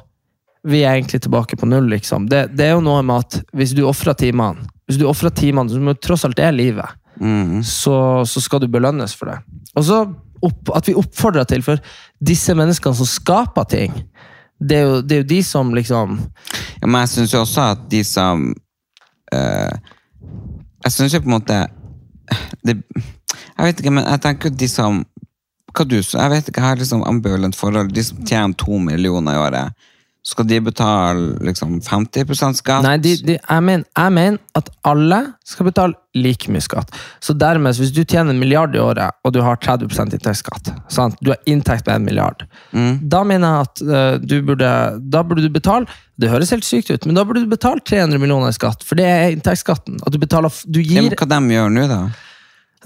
Speaker 3: vi er egentlig tilbake på null, liksom. Det, det er jo noe med at hvis du ofrer timene, hvis du offrer timene, som jo tross alt er livet,
Speaker 1: Mm.
Speaker 3: så, så skal du belønnes for det. Og så opp, at vi oppfordrer til, for disse menneskene som skaper ting, det er jo, det er jo de som liksom
Speaker 1: Ja, men jeg syns jo også at de som eh, Jeg syns jo på en måte det, Jeg vet ikke, men jeg tenker jo de som hva du, jeg vet ikke, jeg har liksom ambulant forhold. De som tjener to millioner i året, skal de betale liksom 50% skatt?
Speaker 3: Nei, de, de, jeg, mener, jeg mener at alle skal betale like mye skatt. Så dermed, hvis du tjener en milliard i året, og du har 30% inntektsskatt, sant? du har inntekt med en milliard, da mener jeg at uh, du burde, da burde du betale Det høres helt sykt ut, men da burde du betale 300 millioner i skatt, for det er inntektsskatten. At du betaler du gir, Ja,
Speaker 1: men hva de gjør nå, da?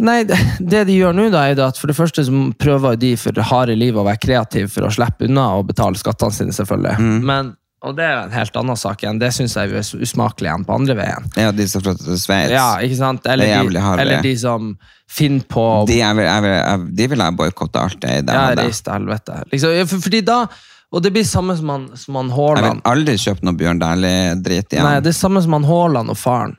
Speaker 3: Nei, det det de gjør nå, da, er at for det første så prøver de for harde livet å være kreative for å slippe unna å betale skattene sine, selvfølgelig.
Speaker 1: Mm.
Speaker 3: Men, og det er en helt annen sak igjen. Det syns jeg er usmakelig igjen på andre veien.
Speaker 1: Ja, de som flytter til Sveits.
Speaker 3: Ja, ikke sant? Eller,
Speaker 1: er
Speaker 3: de,
Speaker 1: harde
Speaker 3: eller de som finner på
Speaker 1: De, jeg vil, jeg, de vil jeg boikotte alt det i det.
Speaker 3: Ja, reis til helvete. Liksom, for, fordi da Og det blir samme som han, som han
Speaker 1: Jeg vil aldri kjøpe noe Bjørn Dæhlie-drit igjen.
Speaker 3: Nei, det er samme som han Haaland og faren.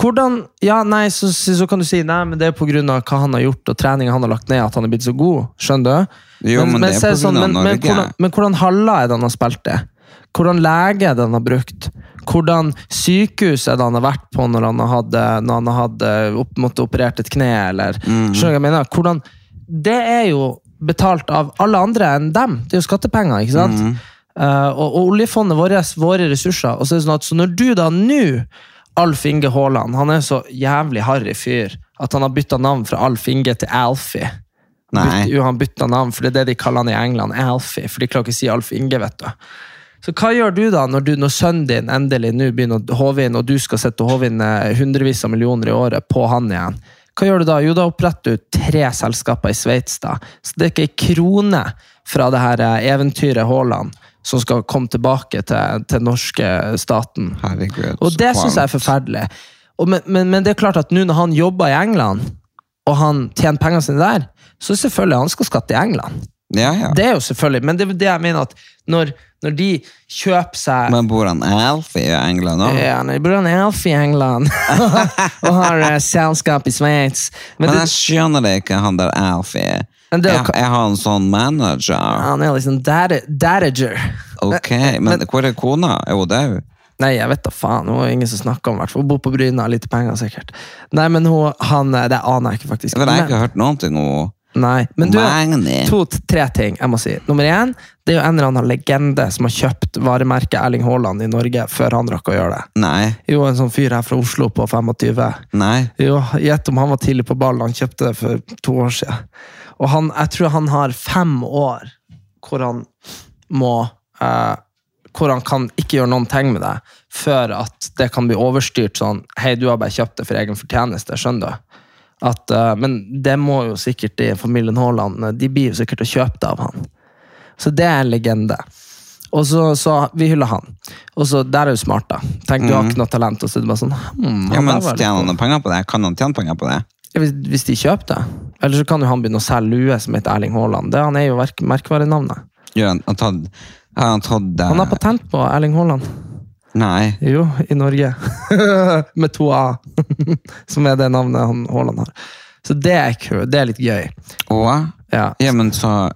Speaker 3: Hvordan Ja, nei, så, så, kan du si nei, men det er av hva han har gjort og treninga han har lagt ned, at han er blitt så god. Skjønner du?
Speaker 1: Jo, men det er
Speaker 3: sånn, men, men, hvordan, men hvordan haller er det han har spilt det? Hvordan lege er det han har brukt? Hvordan sykehus er det han har vært på når han hadde, når han hadde opp, måtte operert et kne? Eller,
Speaker 1: Mm.
Speaker 3: Skjønner du hva jeg mener? Hvordan, det er jo betalt av alle andre enn dem. Det er jo skattepenger. ikke sant?
Speaker 1: Mm.
Speaker 3: Uh, og, og oljefondet vårt, våre ressurser. Og så, er det sånn at, så når du da nå, Alf Inge Haaland, han er så jævlig harry fyr at han har bytta navn fra Alf Inge til Alfie.
Speaker 1: Nei.
Speaker 3: Byt, jo, han bytta navn, for det er det de kaller han i England. Alfie, for de klarer ikke å si Alf Inge, vet du. Så hva gjør du da når, du, når sønnen din endelig nå begynner å håve inn, og du skal sette håve inn eh, hundrevis av millioner i året på han igjen? Hva gjør du da? Jo, da oppretter du tre selskaper i Sveits. da. Så det er ikke ei krone fra det her eh, eventyret Haaland som skal komme tilbake til, den norske staten.
Speaker 1: Herregud.
Speaker 3: Og det syns jeg er forferdelig. Men, men, men det er klart at nå når han jobber i England, og han tjener pengene sine der, så selvfølgelig han skal skatte i England.
Speaker 1: Ja, ja.
Speaker 3: Det er jo selvfølgelig, men det er det jeg mener at når, når de kjøper seg
Speaker 1: Men bor han Alfie i England òg?
Speaker 3: ja, de bor han Elf i England og har uh, selskap i Sveits Men
Speaker 1: Men
Speaker 3: det,
Speaker 1: jeg skjønner det ikke, han der Alfie.
Speaker 3: Men det, er
Speaker 1: har en sånn manager.
Speaker 3: han er liksom dad- dadager.
Speaker 1: Ok, men hvor er kona? Er hun død?
Speaker 3: Nei, jeg vet da faen. Hun er ingen som snakker om fall. Hun bor på Bryne, har lite penger sikkert. Nei, men hun, han, det aner jeg ikke faktisk.
Speaker 1: Jeg, vet, jeg har ikke hørt noen ting om
Speaker 3: Nei, men du,
Speaker 1: Magni.
Speaker 3: to, tre ting jeg må si. Nummer én, det er jo en eller annen legende som har kjøpt varemerket Erling Haaland i Norge før han rakk å gjøre det.
Speaker 1: Nei,
Speaker 3: Jo, en sånn fyr her fra Oslo på 25.
Speaker 1: nei.
Speaker 3: Jo, Gjett om han var tidlig på ballen. Han kjøpte det for to år siden. Og han, jeg tror han har fem år hvor han må eh, Hvor han kan ikke gjøre noen ting med det før at det kan bli overstyrt sånn Hei, du har bare kjøpt det for egen fortjeneste. Skjønner du? At, eh, men det må jo sikkert i familien Haaland eh, De blir jo sikkert å kjøpe det av han. Så det er en legende. Og så, så Vi hyller han. Og så Der er du smart, da. Tenk, du har ikke noe talent, og så er det bare sånn hmm,
Speaker 1: Ja, men Tjener han penger på det? Kan han tjene penger på det?
Speaker 3: Ja, Hvis, de kjøper det. Eller så kan jo han begynne å selge lue som heter Erling Haaland. Det, han er jo verk, merkevarenavnet.
Speaker 1: Gjør han, tatt, har han tatt uh...
Speaker 3: Han har patent på Erling Haaland.
Speaker 1: Nei.
Speaker 3: Jo, i Norge. Med to A. som er det navnet han Haaland har. Så det er, kul, det er litt gøy.
Speaker 1: Og
Speaker 3: Ja.
Speaker 1: Ja, men så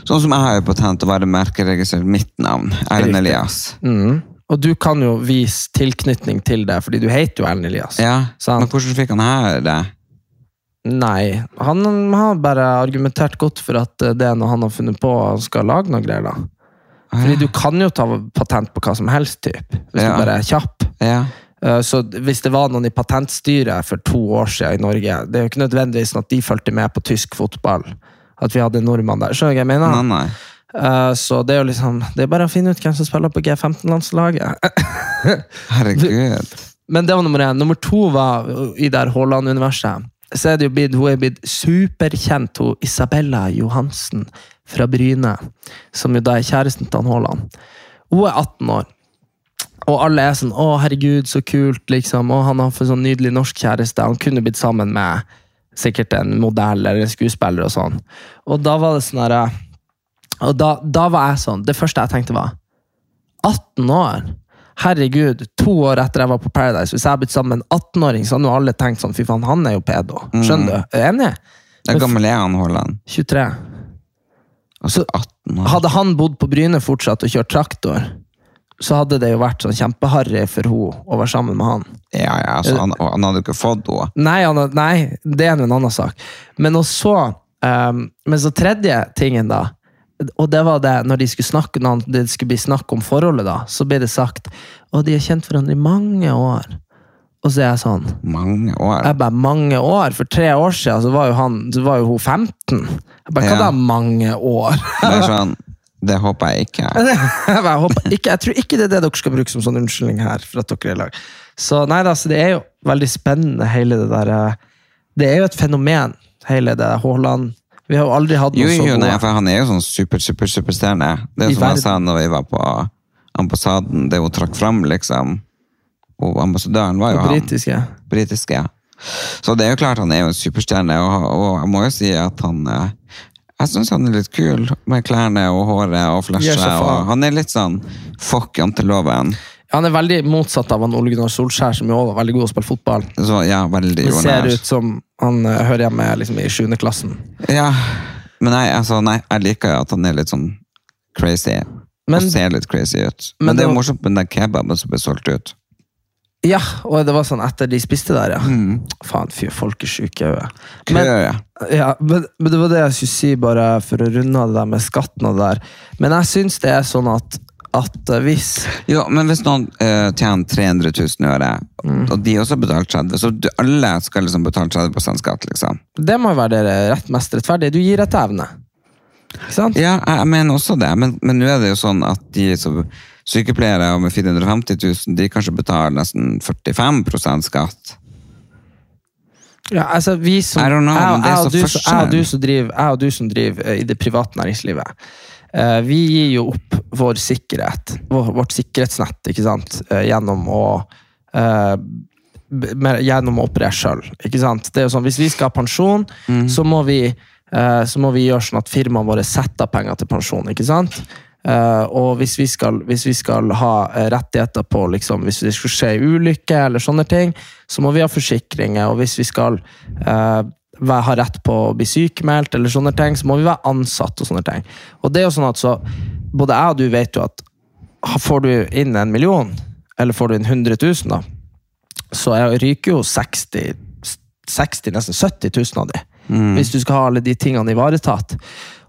Speaker 1: Sånn som jeg har jo patent og være merkeregistrert mitt navn. Erlend Elias.
Speaker 3: Mm. Og du kan jo vise tilknytning til det, fordi du heter jo Erlend Elias.
Speaker 1: Ja,
Speaker 3: Sant.
Speaker 1: men hvordan fikk han her det?
Speaker 3: Nei, han har bare argumentert godt for at det er noe han har funnet på og skal lage noe greier. da. Fordi du kan jo ta patent på hva som helst, typ, hvis
Speaker 1: Ja.
Speaker 3: du bare er kjapp.
Speaker 1: Ja.
Speaker 3: Eh, Så hvis det var noen i patentstyret for to år siden i Norge Det er jo ikke nødvendigvis sånn at de fulgte med på tysk fotball. At vi hadde nordmann der. Skjønner du hva jeg mener?
Speaker 1: Nei, nei.
Speaker 3: Eh, Så det er jo liksom Det er bare å finne ut hvem som spiller på G15-landslaget.
Speaker 1: Herregud.
Speaker 3: Men det var nummer én. Nummer to var i der Haaland-universet. Så er det jo blitt, Hun er blitt superkjent, hun Isabella Johansen fra Bryne. Som jo da er kjæresten til han Haaland. Hun er 18 år. Og alle er sånn 'Å, herregud, så kult', liksom. Og han har fått sånn nydelig norsk kjæreste. Han kunne blitt sammen med sikkert en modell eller en skuespiller og sånn. Og da var det sånn herre Og da, da var jeg sånn Det første jeg tenkte, var 18 år? Herregud, to år etter jeg var på Paradise, hvis jeg hadde blitt sammen med en 18-åring, så hadde jo alle tenkt sånn Fy faen, han er jo pedo. Skjønner du? Enig?
Speaker 1: Hvor gammel er han, Haaland?
Speaker 3: 23.
Speaker 1: Altså 18 år.
Speaker 3: Hadde han bodd på Bryne fortsatt og kjørt traktor, så hadde det jo vært sånn kjempeharry for henne å være sammen med han.
Speaker 1: Ja, ja, altså, han, han hadde jo ikke fått henne.
Speaker 3: Nei, han, nei det er en annen sak. Men og så ehm, Men så tredje tingen, da. Og det var det, når de skulle snakke når det skulle bli snakk om forholdet, da, så ble det sagt Og de har kjent hverandre i mange år. Og så er jeg sånn
Speaker 1: Mange år.
Speaker 3: Jeg bare, mange år? For tre år siden så var jo, han, så var jo hun 15. Jeg bare, Hva
Speaker 1: Ja.
Speaker 3: da, mange år?
Speaker 1: Det er sånn, det håper jeg ikke.
Speaker 3: jeg, bare, håper ikke, jeg tror ikke det er det dere skal bruke som sånn unnskyldning her. for at dere er lag. Så nei da, så det er jo veldig spennende, hele det der eh, Det er jo et fenomen, hele det Haaland Vi har jo aldri hatt
Speaker 1: Jo,
Speaker 3: noe så
Speaker 1: jo, nei, for han er jo sånn super, super, superstjerne. Det
Speaker 3: I
Speaker 1: jo som jeg sa når vi var på ambassaden, det hun trakk fram, liksom. Og ambassadøren var jo han.
Speaker 3: britiske.
Speaker 1: Britiske. Så det er jo klart han er jo en superstjerne, og, og jeg må jo si at han eh, Jeg syns han er litt kul med klærne og håret og flashet. han er litt sånn fuck janteloven.
Speaker 3: Han er veldig motsatt av han Ole Gunnar Solskjær, som jo var veldig god til å spille fotball.
Speaker 1: Så ja, veldig
Speaker 3: Det ser
Speaker 1: jordnær.
Speaker 3: ut som han uh, hører hjemme liksom, i 7. klassen.
Speaker 1: Ja, men nei, altså, nei, jeg liker jo at han er litt sånn crazy.
Speaker 3: Men-
Speaker 1: og ser litt crazy ut.
Speaker 3: Men
Speaker 1: Men, det er jo morsomt med den kebaben som ble solgt ut.
Speaker 3: Ja, og det var sånn etter de spiste der, ja.
Speaker 1: Mm.
Speaker 3: Faen, fy, folk er sjuke i hodet. Men-
Speaker 1: ja.
Speaker 3: Ja, men, men det var det jeg skulle si, bare for å runde av det der med skatten og det der. Men jeg syns det er sånn at, at hvis
Speaker 1: Jo, men hvis noen uh, tjener 300 000 i året,
Speaker 3: Mm.
Speaker 1: og de også betaler 30 så du, alle skal liksom betale 30 skatt, liksom.
Speaker 3: Det må jo være det rett mest rettferdige. Du gir etter evne. Ikke sant?
Speaker 1: Ja, jeg, mener også det, men, men nå er det jo sånn at de som sykepleiere med 450 000, de kanskje betaler nesten 45% skatt.
Speaker 3: Ja, altså vi som,
Speaker 1: know,
Speaker 3: jeg, jeg, og du, jeg, og du som driver, jeg og du som driver eh, i det private næringslivet, vi gir jo opp vår sikkerhet, vårt sikkerhetsnett, ikke sant, eh, gjennom å eh, gjennom å operere sjøl. Hvis vi skal ha pensjon,
Speaker 1: Mm.
Speaker 3: så, må vi, eh, så må vi gjøre sånn at firmaene våre setter av penger til pensjon. ikke sant? Eh, og hvis vi skal, hvis vi skal ha eh, rettigheter på liksom, Hvis det skulle skje ulykke eller sånne ting, så må vi ha forsikringer. Og hvis vi skal eh, være- ha rett på å bli sykemeldt, eller sånne ting, så må vi være ansatt og sånne ting. Og det er jo sånn at så, både jeg og du vet jo at får du inn en million, eller får du inn 100 000 da, så er, ryker jo 60, 60, nesten 70 000 av de. Hvis du skal ha alle de tingene ivaretatt.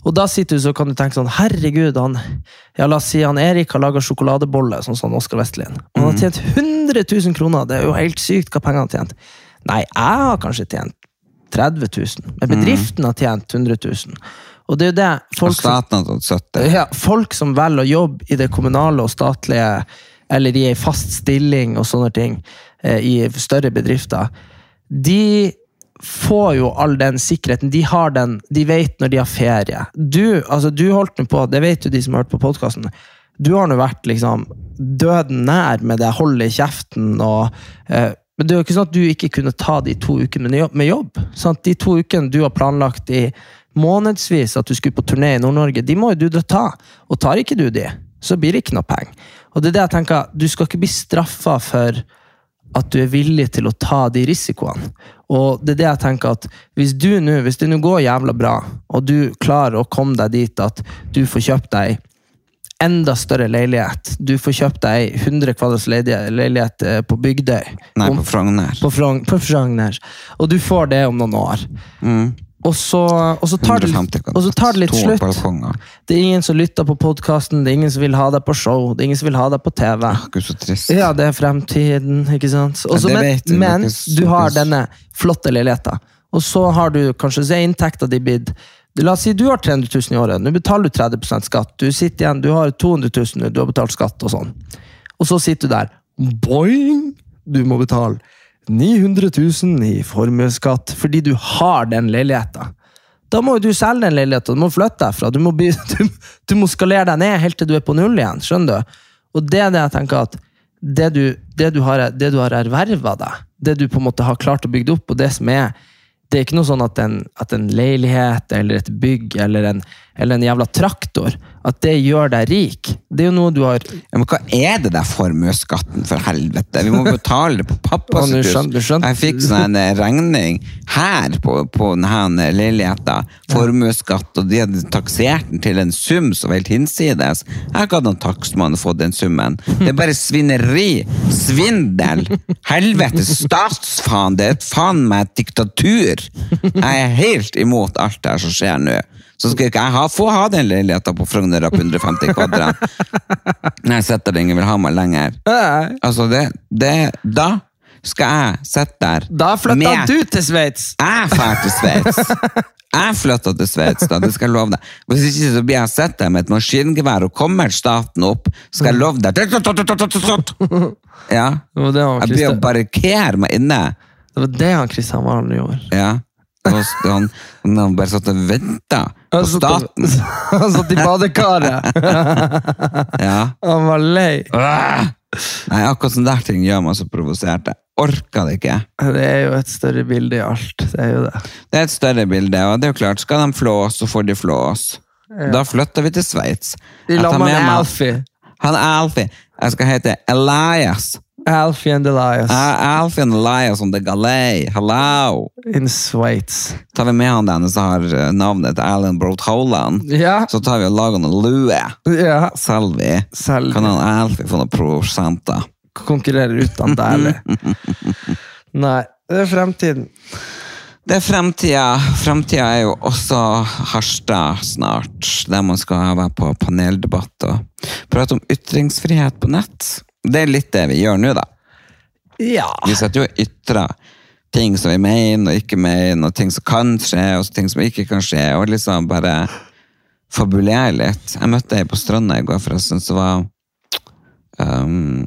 Speaker 3: Og da sitter du så kan du tenke sånn, herregud, han, ja, la oss si han Erik har laget sjokoladebolle, sånn som Oskar Vestlien. Og han har tjent 100 000 kroner, det er jo helt sykt hva pengene har tjent. Nei, jeg har kanskje tjent 30 000, men bedriften har tjent 100 000. Og det er jo det folk som,
Speaker 1: staten har tatt 70.
Speaker 3: ja, folk som velger å jobbe i det kommunale og statlige, eller i ei fast stilling og sånne ting, eh, i større bedrifter, de får jo all den sikkerheten. De har den, de vet når de har ferie. Du, altså, du holdt nå på, det vet jo de som har hørt på podkasten, du har nå vært liksom døden nær med det holdet i kjeften og eh, Men det er jo ikke sånn at du ikke kunne ta de to ukene med jobb. Sant? De to ukene du har planlagt i månedsvis at du skulle på turné i Nord-Norge, de må jo du da ta. Og tar ikke du de, så blir det ikke noe penger. Og det er det jeg tenker, du skal ikke bli straffa for at du er villig til å ta de risikoene. Og det er det jeg tenker at hvis du nå, hvis det nå går jævla bra, og du klarer å komme deg dit at du får kjøpt deg enda større leilighet, du får kjøpt deg 100 kvadrats leilighet eh, på Bygdøy,
Speaker 1: Nei, på Frogner.
Speaker 3: på, Frogn, på Frogner, og du får det om noen år. Og, så, og, så tar det, og så tar det litt slutt. Det er ingen som lytter på podkasten, det er ingen som vil ha deg på show, det er ingen som vil ha deg på TV.
Speaker 1: Gud, så trist.
Speaker 3: Ja, det er fremtiden, ikke sant? Også,
Speaker 1: ja,
Speaker 3: men
Speaker 1: vet du,
Speaker 3: men du har denne flotte leiligheten, og så har du kanskje se inntekta di blitt La oss si du har 300 000 i året, nå betaler du 30% skatt. Du sitter igjen, du har 200 000 du har betalt skatt og sånn. Og så sitter du der, boing! Du må betale 900 000 i formuesskatt fordi du har den leiligheten. Da må jo du selge den leiligheten, du må flytte derfra. Du må, by, du, du må skalere deg ned helt til du er på null igjen. skjønner du? Og det er det jeg tenker at det du, det du har, det har erverva deg, det du på en måte har klart å bygge opp, og det som er det er ikke noe sånn at en, at en leilighet eller et bygg eller en, eller en jævla traktor, at det gjør deg rik. Det er jo noe du har
Speaker 1: Ja, men hva er det der formuesskatten, for helvete? Vi må betale det på pappas hus. Jeg fikk sånn en regning her på, på denne leiligheten. Formuesskatt, og de hadde taksert den til en sum som var helt hinsides. Jeg har ikke hatt noen takstmann fått den summen. Det er bare svineri. Svindel. Helvete, statsfaen. Det er faen meg et diktatur. Jeg er helt imot alt det her som skjer nå. Så skal ikke jeg ha, få ha den leiligheten på Frogner på 150 kvadrat. Når jeg sitter der ingen vil ha meg lenger. Altså, det, det Da skal jeg sitte der
Speaker 3: Da flytta
Speaker 1: med-
Speaker 3: du til Sveits!
Speaker 1: Jeg drar til Sveits. Jeg flytter til Sveits, da, det skal jeg love deg. Hvis ikke så blir jeg sett der med et maskingevær, og kommer staten opp, skal jeg love deg Ja. Jeg blir å barrikere meg inne.
Speaker 3: det var det han Kristian Valen gjorde.
Speaker 1: Ja. Han, han bare satt og venta på staten.
Speaker 3: Han satt i badekaret!
Speaker 1: Ja.
Speaker 3: Han var lei.
Speaker 1: Nei, akkurat sånne der ting gjør meg så provosert. Jeg orker det ikke.
Speaker 3: Det er jo et større bilde i alt. Det er jo det.
Speaker 1: Det er et større bilde, og det er jo klart, skal de flås, så får de flås. Da flytter vi til Sveits.
Speaker 3: De
Speaker 1: lar meg-
Speaker 3: Alfie.
Speaker 1: Han er Alfie. Jeg skal hete Elias.
Speaker 3: Alfie and Elias
Speaker 1: Uh, Alfie and Elias on the Galay. Hello!
Speaker 3: in Sveits.
Speaker 1: Tar vi med han denne som har eh, navnet til Alan Broth Holland,
Speaker 3: Ja.
Speaker 1: så tar vi og lager noen lue.
Speaker 3: ja.
Speaker 1: Selvi.
Speaker 3: Selvi.
Speaker 1: Kan han Alfie få noen prosenter?
Speaker 3: konkurrerer ut han dæhlig. Nei, det er fremtiden.
Speaker 1: Det er fremtida. Fremtida er jo også Harstad snart, der man skal være på paneldebatt og prate om ytringsfrihet på nett. Det er litt det vi gjør nå, da.
Speaker 3: Ja.
Speaker 1: Vi setter jo og ytrer ting som vi mener og ikke mener, og ting som kan skje, og ting som ikke kan skje, og liksom bare fabulere litt. Jeg møtte ei på Stranda i går, forresten, som var um,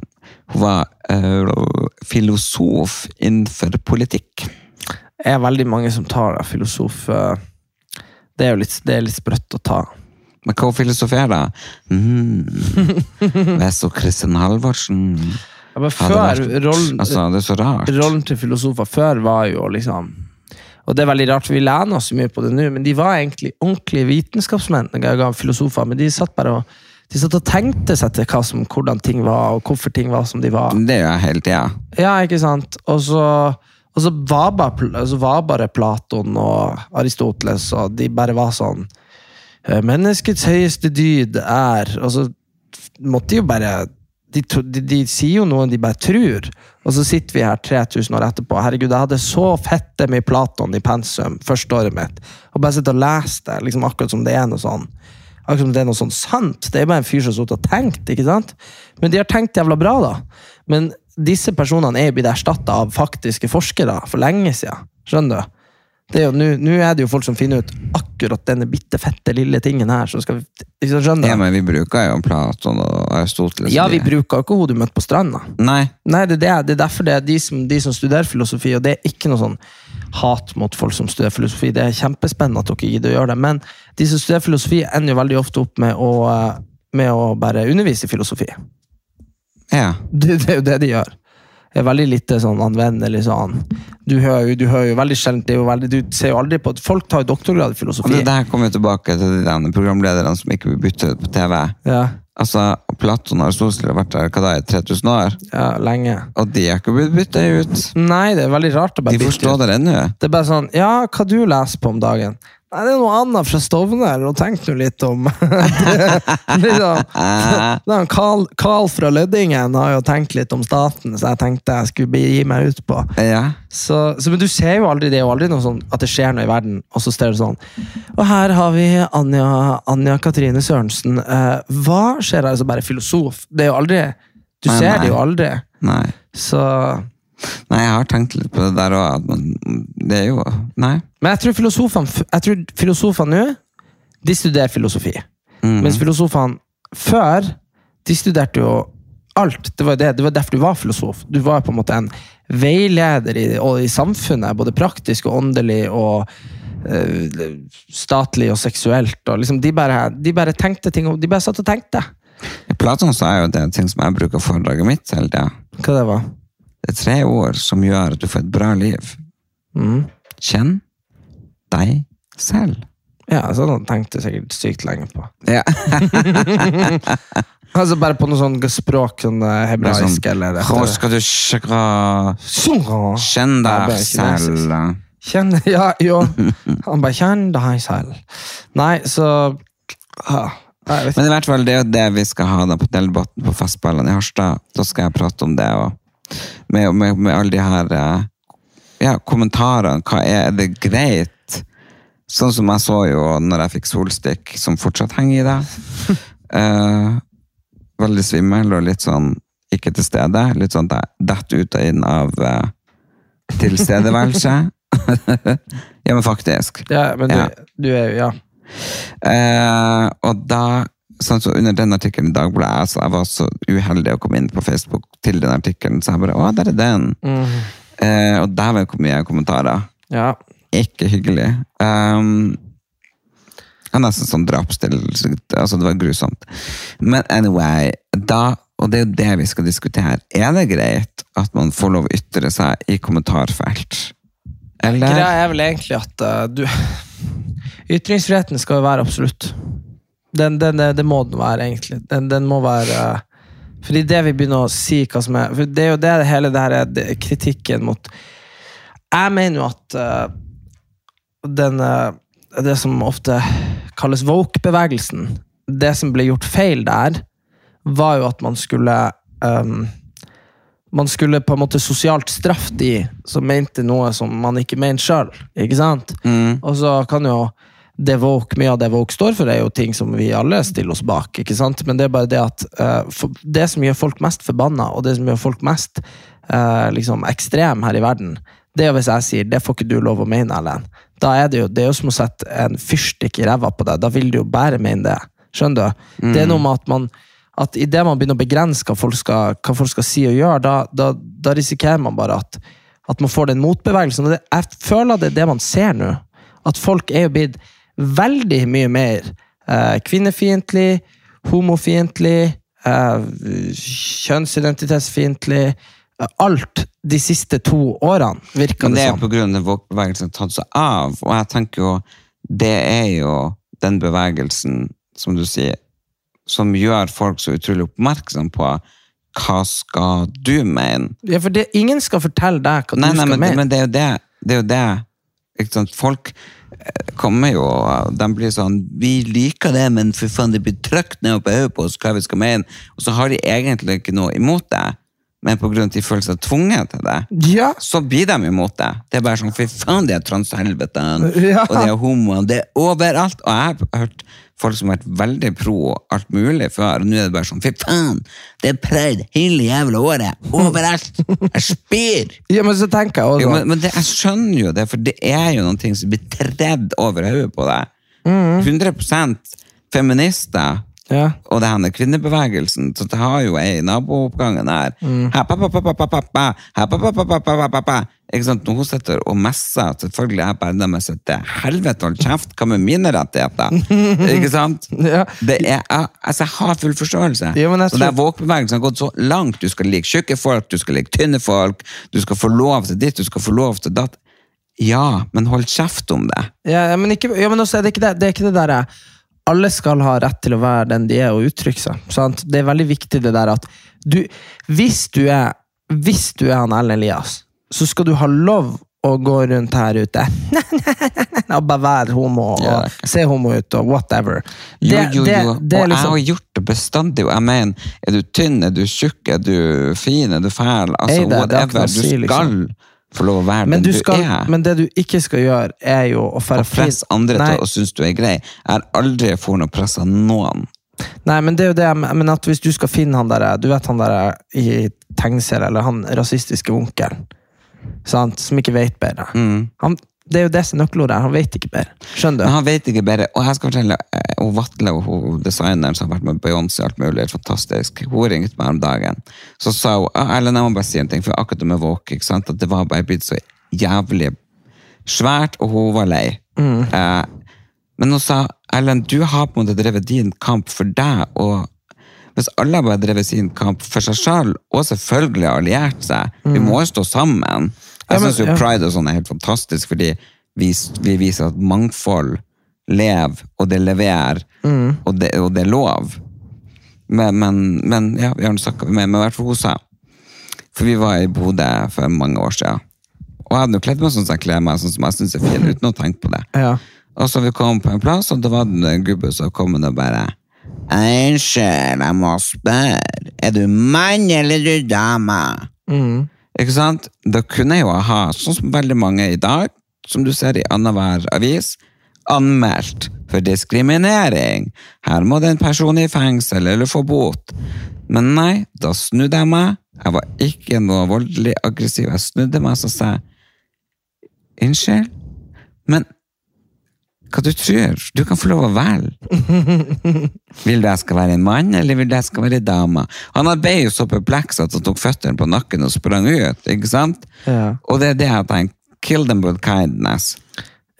Speaker 1: Hun var uh, filosof innenfor politikk.
Speaker 3: Det er veldig mange som tar filosof. eh, Det er jo litt, det er litt sprøtt å ta.
Speaker 1: Men hva filosoferer da? Mm. Vesso Kristin Halvorsen.
Speaker 3: Ja, men før,
Speaker 1: vært-
Speaker 3: rollen,
Speaker 1: Altså, det er så rart.
Speaker 3: rollen til filosofer før var jo liksom Og det er veldig rart, for vi lener oss så mye på det nå, men de var egentlig ordentlige vitenskapsmenn, filosofer, men de satt bare og de satt og tenkte seg til som, hvordan ting var, og hvorfor ting var som de var.
Speaker 1: Det gjør jeg hele tida.
Speaker 3: Ja, ikke sant? Og så, Og så var, bare, altså var bare Platon og Aristoteles, og de bare var sånn Menneskets høyeste dyd er Og så måtte de jo bare de, de, de sier jo noe de bare tror, og så sitter vi her 3000 år etterpå. Herregud, jeg hadde så fette mye Platon i pensum første året mitt, og bare sitte og lese det, liksom akkurat som det er noe sånn Akkurat som det er noe sånn sant. Det er bare en fyr som har tenkt, ikke sant? Men de har tenkt jævla bra, da. Men disse personene er blitt erstatta av faktiske forskere for lenge siden. Skjønner du? Nå er det jo folk som finner ut akkurat denne bitte fette lille tingen her. så skal, vi skjønne?
Speaker 1: Ja, men vi bruker jo Platon og Aristoteles.
Speaker 3: Ja, vi bruker jo ikke hun du møtte på stranda.
Speaker 1: Nei.
Speaker 3: Nei, det er, det, det er derfor det er de som, de som studerer filosofi, og det er ikke noe sånn hat mot folk som studerer filosofi. Det er kjempespennende at dere gidder å gjøre det, men de som studerer filosofi, ender jo veldig ofte opp med å, med å bare undervise i filosofi.
Speaker 1: Ja.
Speaker 3: Det, det er jo det de gjør. Det er veldig lite sånn anvendelig sånn. Du hører jo, du hører jo veldig sjelden Du ser jo aldri på at Folk tar doktorgrad i
Speaker 1: Og
Speaker 3: filosofi.
Speaker 1: det der kommer jo tilbake til de derne programlederne som ikke vil bytte ut på TV.
Speaker 3: Ja,
Speaker 1: Altså, Platon og Aristoteles har vært der hva da, i 3000 år,
Speaker 3: ja, lenge.
Speaker 1: og de har ikke blitt bytta ut.
Speaker 3: Nei, det er veldig rart å bare
Speaker 1: De
Speaker 3: bytte
Speaker 1: forstår
Speaker 3: ut.
Speaker 1: det ennå.
Speaker 3: Det er bare sånn Ja, hva du leser på om dagen? Nei, det er noe annet fra Stovner, og tenk nå litt om liksom, Carl, Carl fra Lødingen har jo tenkt litt om staten, så jeg tenkte jeg skulle gi meg ut på.
Speaker 1: Ja.
Speaker 3: Så, så, men du ser jo aldri det og aldri noe sånn at det skjer noe i verden, og så står det sånn Og her har vi Anja, Anja Katrine Sørensen. Uh, hva skjer her? Altså bare filosof. Det er jo aldri Du
Speaker 1: Nei,
Speaker 3: ser
Speaker 1: nei.
Speaker 3: det jo aldri.
Speaker 1: Nei.
Speaker 3: Så
Speaker 1: Nei, jeg har tenkt litt på det der òg, at Det er jo Nei.
Speaker 3: Men jeg tror filosofene Jeg tror filosofene nå De studerer filosofi.
Speaker 1: Mm.
Speaker 3: Mens filosofene før De studerte jo alt. Det var, det, det var derfor du var filosof. Du var på en måte en veileder i, i samfunnet, både praktisk og åndelig og uh, statlig og seksuelt. Og liksom, de, bare, de bare tenkte ting og De bare satt og tenkte.
Speaker 1: Platon sa jo det ting som jeg bruker foredraget mitt hele tida.
Speaker 3: Hva det var?
Speaker 1: Det er tre ord som gjør at du får et bra liv.
Speaker 3: Mm.
Speaker 1: Kjenn deg selv.
Speaker 3: Ja, sånn han tenkte sikkert sykt lenge på.
Speaker 1: Ja.
Speaker 3: Altså Bare på noe sånn språk, sånn eh, hebraisk
Speaker 1: sånn,
Speaker 3: eller
Speaker 1: Hvor skal du sjekke. Kjenn deg selv.
Speaker 3: Kjenn Ja, jo. Han bare kjenn deg selv. Nei, så ah, jeg.
Speaker 1: Men i hvert fall, det er jo det vi skal ha da på Delbotn på Festballene i Harstad. Da skal jeg prate om det, og med, med, med alle de her eh, ja, kommentarene. Hva er, er det greit? Sånn som jeg så jo når jeg fikk solstikk, som fortsatt henger i deg. Eh, veldig svimmel og litt sånn ikke til stede. Litt sånn detter ut og inn av eh, tilstedeværelse. ja, men faktisk.
Speaker 3: Ja, men du,
Speaker 1: Ja.
Speaker 3: du er jo Ja.
Speaker 1: Eh, og da sånn så Under den artikkelen i Dagbladet altså, Jeg var så uheldig å komme inn på Facebook til den artikkelen, så jeg bare Å, der er den! Eh, og var hvor mye kommentarer.
Speaker 3: ja.
Speaker 1: Ikke hyggelig. Um, det var nesten sånn drapsstill. Altså, det var grusomt. Men anyway, da og det er jo det vi skal diskutere. Er det greit at man får lov å ytre seg i kommentarfelt? Eller?
Speaker 3: Greia er vel egentlig at uh, du Ytringsfriheten skal jo være absolutt. Den, den, det- må den være, egentlig. Den, den må være eh, Fordi det vi begynner å si hva som er For det er jo det hele det her er kritikken mot Jeg mener jo at uh, den uh, Det som ofte kalles woke-bevegelsen Det som ble gjort feil der, var jo at man skulle um, man skulle på en måte sosialt straffe de som mente noe som man ikke mente sjøl.
Speaker 1: Mm.
Speaker 3: Og så kan jo det Woke, mye av det Woke står for, er jo ting som vi alle stiller oss bak. ikke sant? Men det er bare det at uh, det som gjør folk mest forbanna, og det som gjør folk mest uh, liksom ekstrem her i verden, det er hvis jeg sier 'det får ikke du lov å mene', Erlend. Da er det jo det er jo som å sette en fyrstikk i ræva på deg. Da vil du jo bare mene det. Skjønner du? Det er noe med at man at idet man begynner å begrense hva folk skal, hva folk skal si og gjøre, da, da, da risikerer man bare at, at man får den motbevegelsen. Og det, jeg føler det er det man ser nå. At folk er jo blitt veldig mye mer eh, kvinnefiendtlig, homofiendtlig, eh, kjønnsidentitetsfiendtlig. Alt de siste to årene, virker det
Speaker 1: det er pga. woke-bevegelsen har tatt seg av, og jeg tenker jo det er jo den bevegelsen, som du sier, som gjør folk så utrolig oppmerksom på hva skal du mene?
Speaker 3: Ja, for det, ingen skal fortelle deg hva
Speaker 1: Nei,
Speaker 3: du
Speaker 1: nei,
Speaker 3: skal
Speaker 1: men,
Speaker 3: mene.
Speaker 1: men det er jo det. Det er jo det. Folk kommer jo De blir sånn Vi liker det, men for faen, det blir trykt ned på hodet på oss hva vi skal mene. Og så har de egentlig ikke noe imot det, men av at de føler seg tvunget til det.
Speaker 3: Ja,
Speaker 1: Så blir de imot det. Det er bare sånn, fy faen, det er transhelvetene,
Speaker 3: Ja.
Speaker 1: og det er homoene, det er overalt. Og jeg har hørt folk som har vært veldig pro alt mulig før, og nå er det bare sånn, fy faen, det er prøvd hele jævla året, overalt. Jeg spyr.
Speaker 3: ja, men så tenker jeg også
Speaker 1: Jo, men, men det, jeg skjønner jo det, for det er jo noen ting som blir tredd over hodet på deg. 100 feminister
Speaker 3: ja.
Speaker 1: og det her kvinnebevegelsen, så det har jo ei i nabooppgangen her. Her, ikke sant? Når hun sitter og messer, selvfølgelig er jeg bare der med sitt helvete, hold kjeft, hva med mine rettigheter? ikke sant?
Speaker 3: ja.
Speaker 1: det er, altså, jeg har full forståelse.
Speaker 3: Ja, men jeg tror...
Speaker 1: Så der har gått så langt. Du skal like tjukke folk, du skal like tynne folk, du skal få lov til ditt, du skal få lov til datt. Ja, men hold kjeft om det.
Speaker 3: Ja, men, ikke, ja, men også, det, er det, det, er ikke det, der eh, Alle skal ha rett til å være den de er, og uttrykke seg. Sant? Det er veldig viktig det der at du Hvis du er, hvis du er han Erlend Elias så skal du ha lov å gå rundt her ute og bare være homo og
Speaker 1: Ja,
Speaker 3: se homo ut og whatever.
Speaker 1: Jo,
Speaker 3: Det-
Speaker 1: jo, jo.
Speaker 3: det- det og
Speaker 1: og jeg
Speaker 3: liksom-
Speaker 1: har gjort det bestandig. Jeg mener, er du tynn, er du tjukk, er du fin, er du fæl? Altså,
Speaker 3: Ei, det- det har ikke
Speaker 1: whatever.
Speaker 3: å
Speaker 1: Du skal
Speaker 3: liksom.
Speaker 1: få lov å være
Speaker 3: Men,
Speaker 1: den
Speaker 3: du skal,
Speaker 1: er.
Speaker 3: men det du ikke skal gjøre, er jo å fære
Speaker 1: presse andre
Speaker 3: Nei.
Speaker 1: til å synes du er grei. Jeg har aldri for noe press av noen.
Speaker 3: Nei, men det er jo det, men at hvis du skal finne han der, du vet han der i tegneserie, eller han rasistiske onkelen, sant, som ikke vet bedre.
Speaker 1: Mm.
Speaker 3: Han, det er jo det som er nøkkelordet her, han vet ikke bedre. Skjønner du?
Speaker 1: han vet ikke bedre. Og jeg skal fortelle, eh, hun Vatle, hun designeren som har vært med Beyoncé, alt mulig, fantastisk. Hun ringte meg om dagen. Så sa hun «Ah, Ellen, jeg må bare si en ting, for akkurat med Våk, ikke sant? at det var bare blitt så jævlig svært, og hun var lei. Eh, men hun sa Ellen, du har på en måte drevet din kamp for deg, og hvis alle bare drevet sin kamp for seg selv, og selvfølgelig alliert seg, vi må jo stå sammen. Jeg syns jo. Pride og sånn er helt fantastisk, fordi vi, vi viser at mangfold lever, og det leverer,
Speaker 3: Mm.
Speaker 1: og, det, og det er lov. Men, men, men ja, vi har snakka med, i hvert fall hun sa, for vi var i Bodø for mange år siden, og jeg hadde jo kledd meg sånn som jeg kler meg, sånn som jeg synes er fin, uten å tenke på det.
Speaker 3: Ja.
Speaker 1: Og så vi kom på en plass, og da var det en gubbe som kom og bare Unnskyld, jeg må spørre. Er du mann eller er du dame?
Speaker 3: Mm.
Speaker 1: Ikke sant? Da kunne jeg jo ha, sånn som veldig mange i dag, som du ser i annenhver avis, anmeldt for diskriminering. Her må det en person i fengsel eller få bot. Men nei, da snudde jeg meg. Jeg var ikke noe voldelig aggressiv. Jeg snudde meg og sa Unnskyld, men hva du tror? Du kan få lov å velge. Vil du jeg skal være en mann, eller vil du jeg skal være en dame? Han ble jo så perpleks at han tok føttene på nakken og sprang ut. ikke sant?
Speaker 3: Ja.
Speaker 1: Og det er det jeg tenker. Kill them with kindness.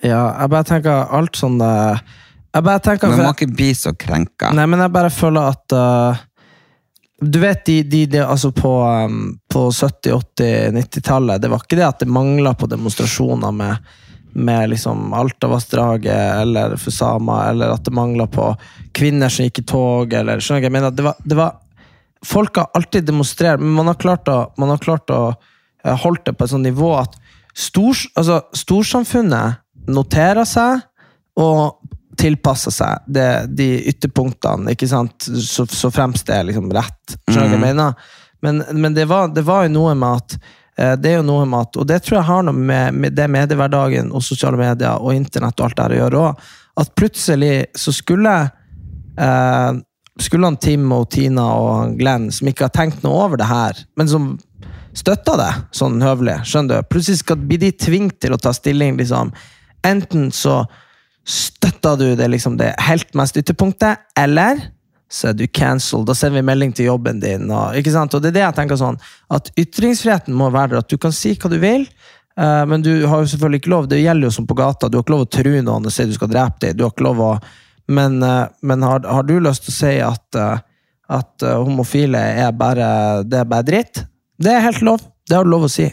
Speaker 3: ja, jeg bare tenker alt sånn Jeg bare tenker
Speaker 1: Man må ikke bli så krenka.
Speaker 3: Nei, men jeg bare føler at uh, Du vet, de, de, de altså på, um, på 70-, 80-, 90-tallet, det var ikke det at det mangla på demonstrasjoner med, med liksom Altavassdraget eller for samer, eller at det mangla på kvinner som gikk i tog, eller skjønner du hva jeg mener? Det var, det var, folk har alltid demonstrert, men man har klart å, man har klart å eh, holdt det på et sånt nivå at stor, altså, storsamfunnet noterer seg og tilpasser seg det, de ytterpunktene, ikke sant? Så, så fremst det er liksom rett. Skjønner du hva jeg mener? Men, men det, var, det var jo noe med at det er jo noe med at, og det tror jeg har noe med, med det mediehverdagen og sosiale medier og internett og alt det å gjøre òg, at plutselig så skulle eh, skulle han Tim og Tina og Glenn, som ikke har tenkt noe over det her, men som støtter det sånn høvelig, skjønner du? Plutselig skal bli de tvingt til å ta stilling, liksom. Enten så støtter du det, liksom, det helt mest ytterpunktet, eller så er du cancelled. Da sender vi melding til jobben din. Og, ikke sant? og det er det jeg tenker sånn, at ytringsfriheten må være at du kan si hva du vil, uh, men du har jo selvfølgelig ikke lov, det gjelder jo som på gata, du har ikke lov å true noen og si du skal drepe dem, du har ikke lov å men, uh, men har, har du lyst til å si at, uh, at homofile er bare, det er bare dritt? Det er helt lov. Det har du lov å si.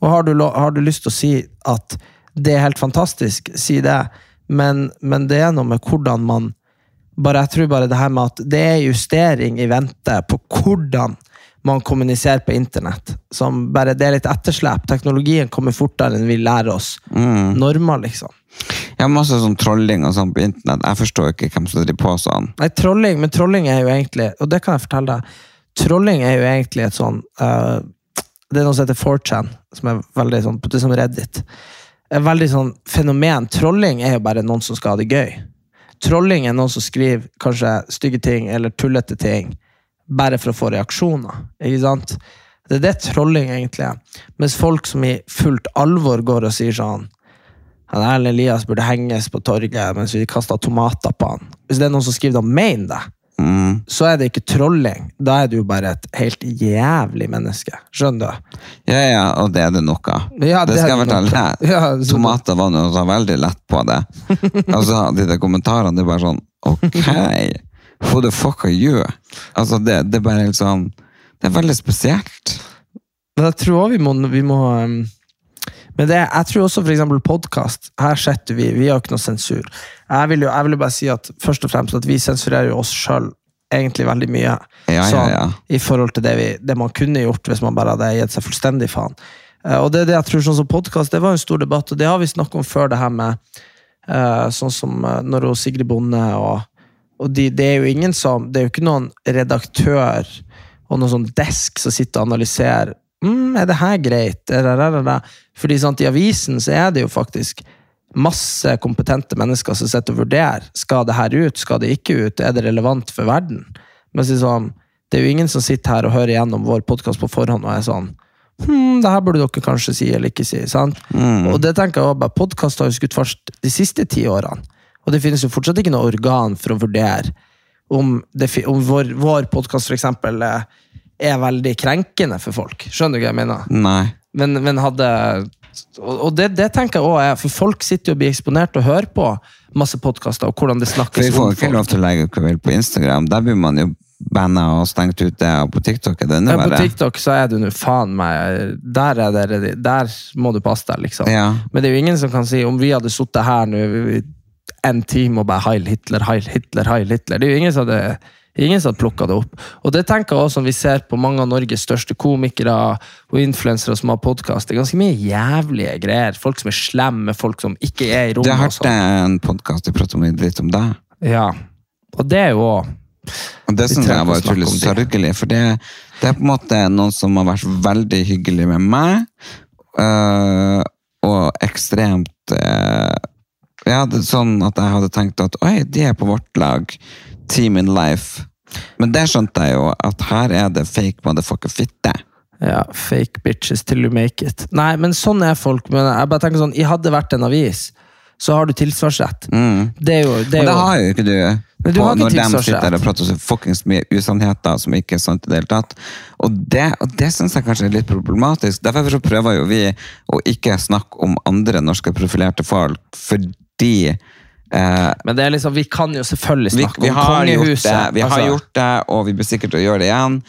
Speaker 3: Og har du, lov, har du lyst til å si at det er helt fantastisk, si det. Men, men det er noe med hvordan man bare, Jeg tror bare det her med at det er justering i vente på hvordan man kommuniserer på internett. Som bare, Det er litt etterslep. Teknologien kommer fortere enn vi lærer oss normer, liksom.
Speaker 1: Jeg har masse sånn trolling og sånn på internett. Jeg forstår ikke hvem som driver på sånn.
Speaker 3: Nei, trolling, men trolling er jo egentlig Og det kan jeg fortelle deg. Trolling er jo egentlig et sånn uh, Det er noe som heter 4chan, som er veldig sånn Det er som Reddit. Et veldig sånn fenomen. Trolling er jo bare noen som skal ha det gøy. Trolling er noen som skriver kanskje stygge ting eller tullete ting bare for å få reaksjoner. Ikke sant? Det er det trolling egentlig er. Mens folk som i fullt alvor går og sier sånn han Erlend Elias burde henges på torget mens vi kasta tomater på han. Hvis det er noen som skriver det mener det,
Speaker 1: Mm.
Speaker 3: så er det ikke trolling. Da er du bare et helt jævlig menneske. Skjønner du?
Speaker 1: Ja, ja, og det er det noe av.
Speaker 3: Ja,
Speaker 1: det
Speaker 3: det
Speaker 1: skal jeg fortelle.
Speaker 3: Ja,
Speaker 1: Tomater var noe så veldig lett på det. Altså, de der kommentarene, det er bare sånn, ok, who the fuck are you? Altså, det, det er bare helt sånn, det er veldig spesielt.
Speaker 3: Men jeg tror vi må, vi må um, Men det, jeg tror også for eksempel podcast. Her setter vi Vi har ikke noe sensur. Jeg vil jo jeg vil bare si at først og fremst at vi sensurerer jo oss sjøl egentlig veldig mye.
Speaker 1: Ja, ja,
Speaker 3: Sånn,
Speaker 1: ja.
Speaker 3: I forhold til det, vi, det man kunne gjort hvis man bare hadde gitt seg fullstendig faen. Eh, og det er det jeg tror sånn som podcast, det var en stor debatt, og det har vi snakket om før, det her med eh, sånn som eh, når hun Sigrid Bonde og, og de, det er jo ingen som Det er jo ikke noen redaktør og noen sånn desk som sitter og analyserer mm, Er det her greit? Fordi sant, I avisen så er det jo faktisk masse kompetente mennesker som sitter og vurderer. Skal det her ut? Skal det ikke ut? Er det relevant for verden? Men sånn, det er jo ingen som sitter her og hører gjennom vår podkast på forhånd og er sånn hm, det her burde dere kanskje si eller ikke si. sant? Og det tenker jeg også, bare Podkast har jo skutt fart de siste ti årene. Og det finnes jo fortsatt ikke noe organ for å vurdere om, det, om vår, vår podkast f.eks. er veldig krenkende for folk. Skjønner du hva jeg mener?
Speaker 1: Nei.
Speaker 3: Men, men hadde Og det, det tenker jeg også er, for folk sitter jo og blir eksponert og hører på masse podkaster, og hvordan det snakkes
Speaker 1: For
Speaker 3: folk.
Speaker 1: vi får ikke lov til å legge ut hva vi vil på Instagram. Der blir man jo banna og stengt ute, og på TikTok er det enda
Speaker 3: Ja, på. TikTok så er du nå faen meg Der, er det, der må du passe deg, liksom.
Speaker 1: Ja.
Speaker 3: Men det er jo ingen som kan si om vi hadde sittet her nå en time og bare Heil Hitler, Heil Hitler, Heil Hitler. Det er jo ingen som hadde Ingen som hadde plukka det opp. Og det tenker jeg også som vi ser på mange av Norges største komikere og influensere som har podkast. Det er ganske mye jævlige greier. Folk som er slemme, folk som ikke er i rommet.
Speaker 1: Jeg
Speaker 3: har
Speaker 1: hørte
Speaker 3: sånn.
Speaker 1: en podkast de pratet om litt om deg.
Speaker 3: Ja. Og det er jo
Speaker 1: Og det
Speaker 3: syns
Speaker 1: jeg var utrolig sørgelig, for det, det er på en måte noen som har vært veldig hyggelig med meg, øh, og ekstremt øh, Ja, det er sånn at jeg hadde tenkt at oi, de er på vårt lag. Team in life. Men det skjønte jeg jo, at her er det fake motherfucker fitte.
Speaker 3: Ja, fake bitches till you make it. Nei, men sånn er folk. Men jeg bare tenker sånn, jeg hadde vært en avis, så har du tilsvarsrett. Det er jo, det er
Speaker 1: Men det har jo ikke du.
Speaker 3: Men du
Speaker 1: på,
Speaker 3: har ikke
Speaker 1: når de sitter der og prater så fuckings mye usannheter som ikke er sant i det hele tatt. Og det, og det syns jeg kanskje er litt problematisk. Derfor så prøver jo vi å ikke snakke om andre norske profilerte folk, fordi
Speaker 3: Men det er liksom, vi kan jo selvfølgelig snakke
Speaker 1: vi
Speaker 3: om
Speaker 1: har gjort
Speaker 3: kongehuset.
Speaker 1: det, vi har
Speaker 3: altså.
Speaker 1: gjort det, og vi blir sikkert å gjøre det igjen,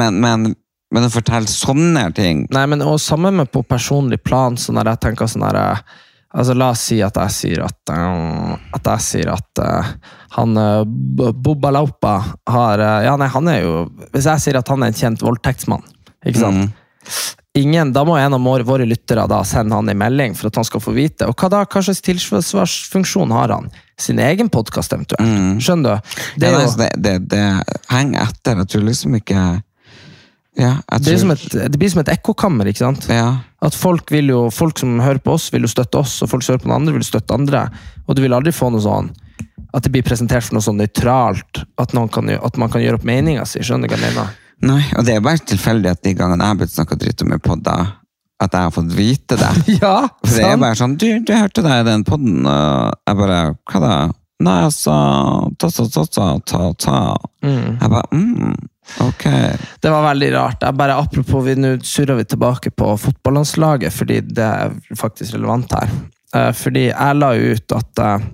Speaker 1: men, men, men å fortelle sånne ting
Speaker 3: Nei, men og sammen med på personlig plan, så når jeg tenker sånn her eh, Altså, La oss si at jeg sier at eh, At jeg sier at uh, han Bobba Laupa har eh, Ja, nei, han er jo Hvis jeg sier at han er en kjent voldtektsmann, ikke sant?
Speaker 1: Mm.
Speaker 3: Ingen, Da må en av våre, lyttere da sende han en melding for at han skal få vite. Og hva da, hva slags tilsvarsfunksjon har han? Sin egen podkast, eventuelt? Skjønner du? Det
Speaker 1: ja, det, det, det henger etter. Jeg tror liksom ikke Ja, jeg
Speaker 3: det, som et, det blir som et ekkokammer, ikke sant?
Speaker 1: ja.
Speaker 3: At folk, vil jo, folk som hører på oss, vil jo støtte oss, og folk som hører på den andre, vil støtte andre. Og du vil aldri få noe sånn at det blir presentert for noe sånn nøytralt. At, kan, at man kan gjøre opp meninga si. Skjønner du hva jeg mener?
Speaker 1: Nei, og det er bare tilfeldig at de gangene jeg har blitt snakka dritt om i podder, at jeg har fått vite det.
Speaker 3: Ja,
Speaker 1: For det er
Speaker 3: sant?
Speaker 1: bare sånn Du, du hørte deg i den podden, og jeg bare Hva da? Nei, altså Ta, ta, ta, ta, ta, ta. Jeg bare mm, Ok.
Speaker 3: Det var veldig rart. Jeg bare, apropos, vi Nå surrer vi tilbake på fotballandslaget, fordi det er faktisk relevant her. Eh, fordi jeg la ut at eh,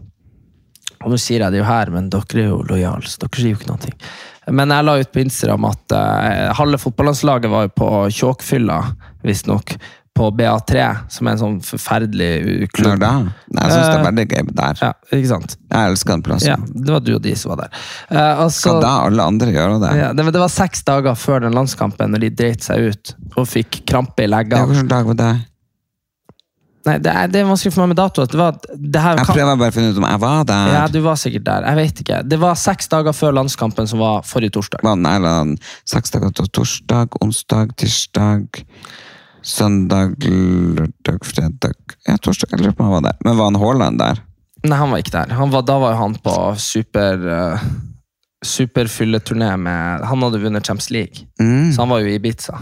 Speaker 3: Og nå sier jeg det jo her, men dere er jo lojale, så dere sier jo ikke noe. Men jeg la ut på Instagram at uh, halve fotballandslaget var jo på kjåkfylla, visstnok, på BA3, som er en sånn forferdelig klubb.
Speaker 1: Når da? Jeg syns det er
Speaker 3: Eh,
Speaker 1: veldig gøy der.
Speaker 3: Ja, ikke sant?
Speaker 1: Jeg elsker den plassen.
Speaker 3: Ja, det var du og de som var der. Uh, altså,
Speaker 1: Skal da alle andre gjøre det?
Speaker 3: ja, det, det var seks dager før den landskampen, når de dreit seg ut og fikk krampe i leggene.
Speaker 1: Hvilken dag var det?
Speaker 3: Nei, det er, det er vanskelig for meg med dato. Det var, det her,
Speaker 1: Jeg prøver bare å finne ut om jeg var der.
Speaker 3: ja, du var sikkert der. Jeg vet ikke. Det var seks dager før landskampen, som var forrige torsdag.
Speaker 1: Var den seks dager til torsdag, onsdag, tirsdag, søndag, lørdag, fredag Ja, torsdag. Jeg lurer på om han var der. Men var han Haaland der?
Speaker 3: Nei, han var ikke der. Han var, da var jo han på super uh, superfylleturné med Han hadde vunnet Champions League,
Speaker 1: Mm.
Speaker 3: så han var jo i Ibiza.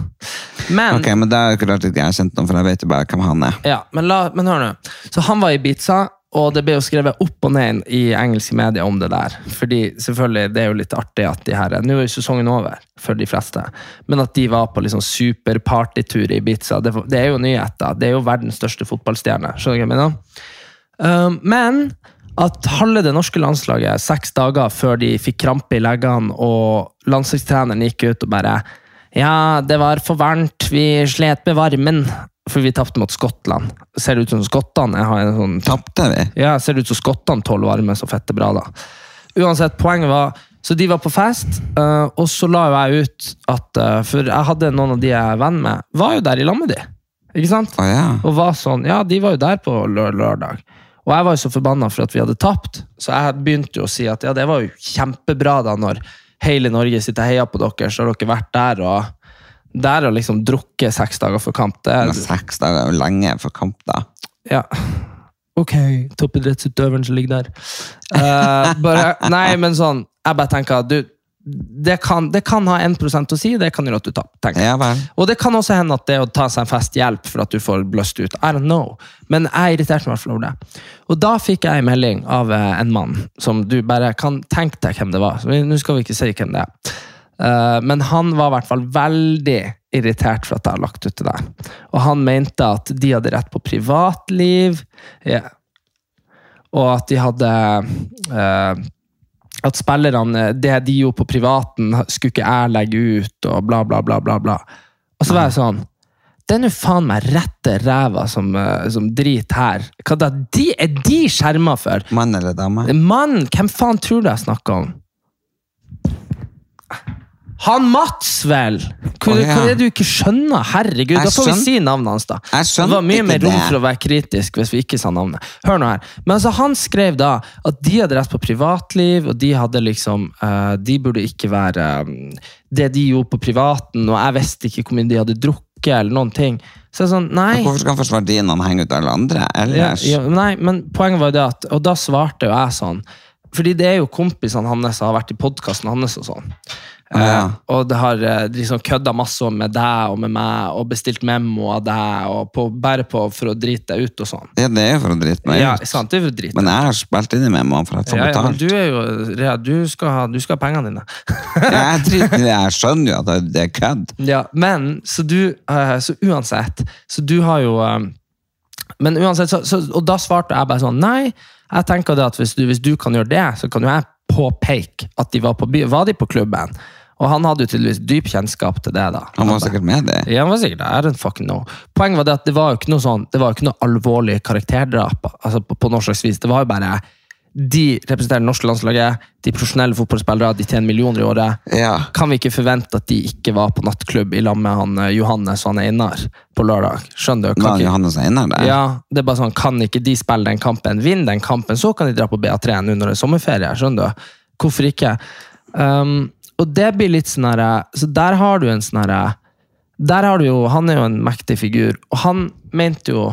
Speaker 3: Men,
Speaker 1: Ok, men det er ikke rart at jeg har kjent noen, for jeg vet jo bare hvem han er.
Speaker 3: ja, men, la, men hør nå. Så han var i Ibiza, og det ble jo skrevet opp og ned i engelske medier om det der. Fordi selvfølgelig, det er jo litt artig at de her Nå er jo sesongen over for de fleste, men at de var på liksom superpartytur i Ibiza, det, det er jo nyheter. Det er jo verdens største fotballstjerne. Skjønner du hva jeg mener? Um, men at halve det norske landslaget, seks dager før de fikk krampe i leggene, og landslagstreneren gikk ut og bare Ja, det var for varmt, vi slet med varmen. For vi tapte mot Skottland. Ser det ut som skottene har en sånn
Speaker 1: Tapte vi?
Speaker 3: ja, ser det ut som skottene tåler varme så fette bra, da. Uansett, poenget var Så de var på fest, eh, og så la jo jeg ut at eh, For jeg hadde noen av de jeg er venn med, var jo der i lag med de. Ikke sant?
Speaker 1: Å ja.
Speaker 3: Og var sånn Ja, de var jo der på lø- lørdag. Og jeg var jo så forbanna for at vi hadde tapt, så jeg begynte jo å si at ja, det var jo kjempebra da når hele Norge sitter og heier på dere, så har dere vært der og der og liksom drukket seks dager for kamp. Det,
Speaker 1: Men seks dager er jo lenge for kamp, da.
Speaker 3: ja. Ok, toppidrettsutøveren som ligger der. Uh, bare, nei, men sånn, jeg bare tenker at du, det kan, det kan ha 1% å si, det kan gjøre at du taper. tenker.
Speaker 1: Ja.
Speaker 3: Og det kan også hende at det å ta seg en fest hjelper for at du får bløst ut. I don't know. Men jeg irriterte meg over det. Og da fikk jeg en melding av eh, en mann som du bare kan tenke deg hvem det var. Så Nå skal vi ikke si hvem det er. Eh, men han var i hvert fall veldig irritert for at jeg har lagt ut det der. Og han mente at de hadde rett på privatliv. Og at de hadde eh, At spillerne Det de gjorde på privaten, skulle ikke jeg legge ut, og bla, bla, bla. bla, bla. Og så var jeg sånn Det er nå faen meg rette ræva som, eh, som driter her. Hva da? De, er de skjerma for?
Speaker 1: Mann eller dame?
Speaker 3: Mann, hvem faen tror du jeg snakker om? Han Mats, vel! Hva,
Speaker 1: oh, ja.
Speaker 3: hva er det du ikke skjønner? Herregud,
Speaker 1: Jeg
Speaker 3: da får vi si navnet hans, da.
Speaker 1: Jeg
Speaker 3: det var mye mer rom for å være kritisk hvis vi ikke sa navnet. Hør nå her. Men altså, han skrev da at de hadde rett på privatliv, og de hadde liksom uh, De burde ikke være um, det de gjorde på privaten, og jeg visste ikke hvor mye de hadde drukket, eller noen ting. Så jeg sånn, nei.
Speaker 1: Hvorfor skal han forsvare de når han henger ut alle andre?
Speaker 3: Ja, ja, nei, men poenget var jo det at Og da svarte jo jeg sånn Fordi det er jo kompisene hans som har vært i podkasten hans og sånn.
Speaker 1: Ja.
Speaker 3: Eh, og det har eh, liksom kødda masse med deg og med meg, og bestilt memo av deg, og på, bare på for å drite deg ut og sånn.
Speaker 1: Ja, det er jo for å drite meg
Speaker 3: Ja, sant, det er for å drite
Speaker 1: Men jeg har spilt inn i memoen for at jeg
Speaker 3: ja,
Speaker 1: betalt.
Speaker 3: ja, men du er jo Rea, du skal ha, du skal ha pengene dine.
Speaker 1: Jeg driter jeg skjønner jo at det- det er kødd.
Speaker 3: Ja, men så du eh, Så uansett Så du har jo Men uansett så, så, Og da svarte jeg bare sånn Nei, jeg tenker det at hvis du, hvis du kan gjøre det, så kan jo jeg påpeke at de var på Var de på klubben? Og han hadde jo tydeligvis dyp kjennskap til det. da
Speaker 1: Han var sikkert med det.
Speaker 3: ja, han var sikkert don't fucking know. Poenget var det at det var jo ikke noe sånn Det var jo ikke noe alvorlig karakterdrap altså på, på noe slags vis. Det var jo bare De representerer det norske landslaget, de profesjonelle fotballspillere, de tjener millioner i året
Speaker 1: Ja.
Speaker 3: kan vi ikke forvente at de ikke var på nattklubb i lag med han eh, Johannes og han Einar på lørdag? Skjønner du? Kan ikke,
Speaker 1: Johannes Einar der?
Speaker 3: ja, det er bare sånn, kan ikke de spille den kampen, vinne den kampen, så kan de dra på BA3 nå når det er sommerferie. Skjønner du? Hvorfor ikke? Um, og det blir litt sånn herre Så der har du en sånn herre Der har du jo Han er jo en mektig figur, og han mente jo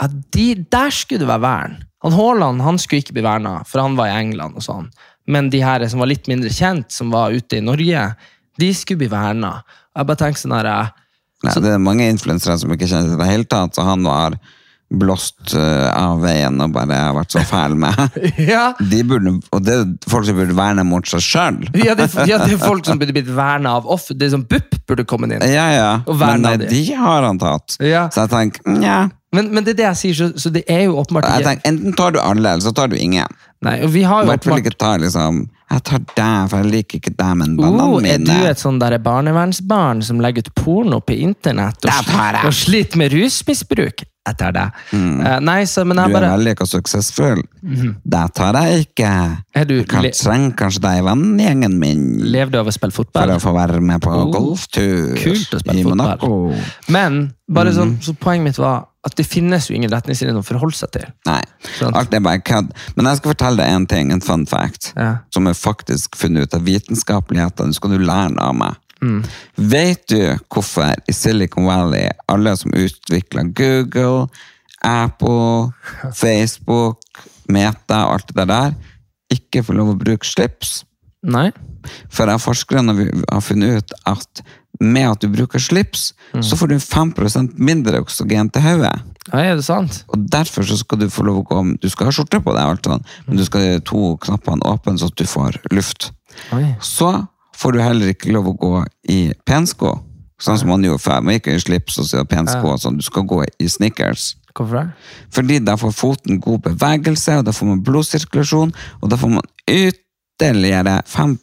Speaker 3: at de, der skulle det være vern. Han Haaland han skulle ikke bli verna, for han var i England. og sånn. Men de her som var litt mindre kjent, som var ute i Norge, de skulle bli verna. Jeg bare tenker sånn her,
Speaker 1: Nei, det er mange influensere som ikke kjenner til det hele tatt, så han var blåst eh, av veien og bare har vært så fæl med.
Speaker 3: ja,
Speaker 1: De burde, og det er folk som burde verne mot seg sjøl.
Speaker 3: ja, det, ja, det er folk som burde blitt verna av off. Det er som BUP burde kommet inn.
Speaker 1: Ja, ja. Men nei,
Speaker 3: de.
Speaker 1: de har han tatt.
Speaker 3: Ja.
Speaker 1: Så jeg tenker, nja.
Speaker 3: Men, men det er det jeg sier, så, så det er jo åpenbart ikke
Speaker 1: tenker, enten tar du alle, eller så tar du ingen.
Speaker 3: Nei, og vi har jo åpenbart
Speaker 1: ikke ta liksom Jeg tar deg, for jeg liker ikke deg, men vennene
Speaker 3: Oh, er du et sånn der barnevernsbarn som legger ut porno på internett og, og sliter med rusmisbruk? Jeg tar det. Uh, nei, så, men
Speaker 1: jeg Du
Speaker 3: jeg
Speaker 1: er
Speaker 3: bare
Speaker 1: veldig suksessfull. Det tar jeg ikke.
Speaker 3: Er du
Speaker 1: Jeg trenger kanskje deg i vennegjengen min
Speaker 3: Lever du av å spille fotball?
Speaker 1: for å få være med på
Speaker 3: Oh,
Speaker 1: golftur
Speaker 3: kult å spille
Speaker 1: i
Speaker 3: fotball.
Speaker 1: Monaco.
Speaker 3: Men bare
Speaker 1: Mhm.
Speaker 3: sånn, så poenget mitt var at det finnes jo ingen retningslinjer å forholde seg til.
Speaker 1: Nei,
Speaker 3: Sant.
Speaker 1: alt er bare kødd. Men jeg skal fortelle deg en ting, en fun fact,
Speaker 3: Ja.
Speaker 1: som er faktisk funnet ut av vitenskapeligheten. Nå skal du lære av meg.
Speaker 3: Mm.
Speaker 1: Vet du hvorfor i Silicon Valley alle som utvikler Google, Apple, Facebook, Meta og alt det der, ikke får lov å bruke slips?
Speaker 3: Nei?
Speaker 1: For forskerne har funnet ut at med at du bruker slips,
Speaker 3: Mm.
Speaker 1: så får du 5% mindre oksygen til hodet.
Speaker 3: Ja, er det sant?
Speaker 1: Og derfor så skal du få lov å gå Du skal ha skjorte på deg, alt sånn, men du skal ha to knappene åpne så at du får luft.
Speaker 3: Oi.
Speaker 1: Så får du heller ikke lov å gå i pensko, sånn som man gjorde før. Man gikk i slips og så pensko Ja. sånn. Du skal gå i sneakers.
Speaker 3: Hvorfor det?
Speaker 1: Fordi da får foten god bevegelse, og da får man blodsirkulasjon, og da får man ytterligere 5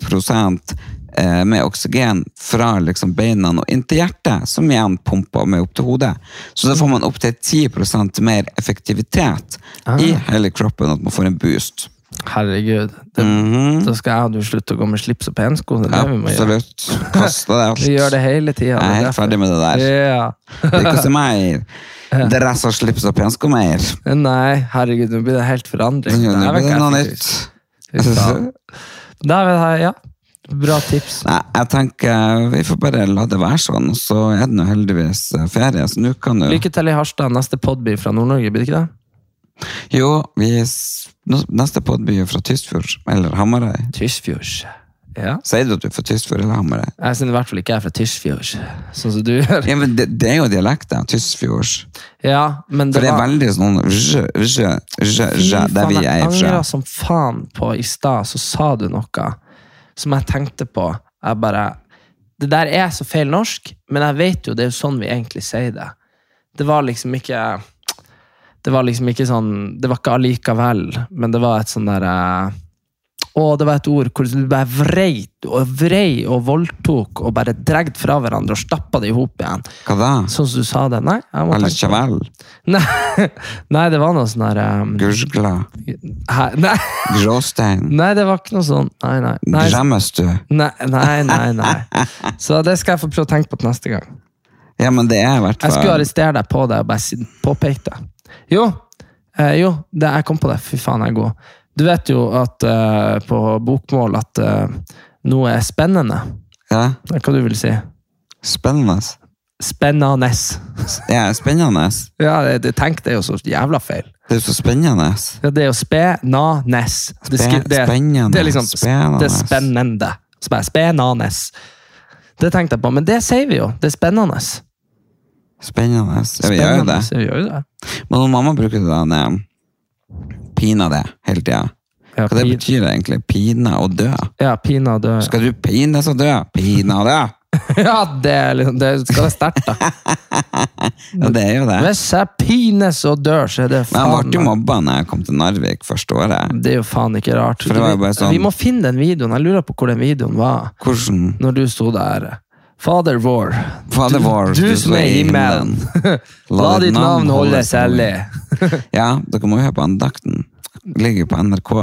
Speaker 1: eh, med oksygen fra liksom beina og inn til hjertet, som igjen pumper med opp til hodet. Så da får man opptil 10% mer effektivitet i hele kroppen, at man får en boost.
Speaker 3: Herregud. Det,
Speaker 1: Mhm.
Speaker 3: Da skal jeg og du slutte å gå med slips og pensko. Det er det vi må gjøre.
Speaker 1: Absolutt. Kaste det alt.
Speaker 3: Vi gjør det hele tida.
Speaker 1: Jeg er helt ferdig med det der.
Speaker 3: Ja.
Speaker 1: Det er ikke som mer. Dress og slips og pensko mer.
Speaker 3: Nei, herregud, nå blir det helt forandring.
Speaker 1: Nå blir det noe nytt.
Speaker 3: Da ja. Bra tips.
Speaker 1: Nei, jeg tenker vi får bare la det være sånn, og så er det nå heldigvis eh, ferie, så nå kan du
Speaker 3: Lykke til i Harstad. Neste pod blir fra Nord-Norge, blir det ikke det?
Speaker 1: Jo, vi neste podby blir fra Tysfjord, eller Hamarøy.
Speaker 3: Tysfjord. Ja.
Speaker 1: Sier du at du er fra Tysfjord eller Hamarøy?
Speaker 3: Jeg synes i hvert fall ikke jeg er fra Tysfjord, sånn som du gjør.
Speaker 1: Ja, men det, det er jo dialekter, Tysfjords.
Speaker 3: Ja, men det
Speaker 1: For
Speaker 3: det
Speaker 1: er
Speaker 3: var
Speaker 1: veldig sånn rj, rj, rj, rj, der vi er fra.
Speaker 3: Jeg angra som faen på i stad, så sa du noe som jeg tenkte på. Jeg bare Det der er så feil norsk, men jeg vet jo det er jo sånn vi egentlig sier det. Det var liksom ikke Det var liksom ikke sånn Det var ikke allikevel, men det var et sånn derre å, det var et ord hvor du bare vrei og vrei og voldtok og bare dregde fra hverandre og stappa det i hop igjen.
Speaker 1: Hva da?
Speaker 3: Sånn som du sa det. Nei, jeg må
Speaker 1: Eller
Speaker 3: det. Nei, nei, det var noe sånn der um,
Speaker 1: Gurgla?
Speaker 3: Nei.
Speaker 1: Gråstein?
Speaker 3: Nei, det var ikke noe sånn. Nei, nei. Nei,
Speaker 1: Gremmes du?
Speaker 3: nei, nei, nei, nei. Så det skal jeg få prøve å tenke på til neste gang.
Speaker 1: Ja, men det er i hvert
Speaker 3: Jeg skulle arrestere deg på det og bare påpeke det. Jo, eh, jo det, jeg kom på det. Fy faen, jeg er god. Du vet jo at uh, på bokmål at uh, noe er spennende.
Speaker 1: Ja,
Speaker 3: Hva du vil si?
Speaker 1: spennende.
Speaker 3: Spennende.
Speaker 1: Ja, spennende.
Speaker 3: Ja, det, tenkte tenk, det er jo så jævla feil.
Speaker 1: Det er jo så spennende.
Speaker 3: Ja, det er jo spe-na-nes. Det, det, det er liksom. Det er spennende. Spe- Spenanes. Det tenkte jeg på, men det sier vi jo. Det er spennende.
Speaker 1: Spennende. Ja, vi gjør jo det.
Speaker 3: Ja, Vi gjør jo det.
Speaker 1: Men når mamma bruker det da, pina det hele tida.
Speaker 3: Ja,
Speaker 1: Hva det
Speaker 3: betyr
Speaker 1: betyr egentlig? Pine og dø?
Speaker 3: Ja, pina dø.
Speaker 1: Skal du pines og dø? Pine og dø!
Speaker 3: Ja, det, er liksom, det skal være sterkt, da.
Speaker 1: Ja, det er jo det.
Speaker 3: Hvis jeg pines og dør, så er det
Speaker 1: Men jeg ble jo mobba når jeg kom til Narvik første året.
Speaker 3: Det er jo faen ikke rart.
Speaker 1: Det sånn-
Speaker 3: Vi må finne den videoen. Jeg lurer på hvor den videoen var.
Speaker 1: Hvordan
Speaker 3: Når du sto der. Fader vår.
Speaker 1: Fader vår,
Speaker 3: Du, du som er i himmelen. La ditt navn holdes hellig.
Speaker 1: Ja, dere må jo høre på andakten. Ligger på NRK.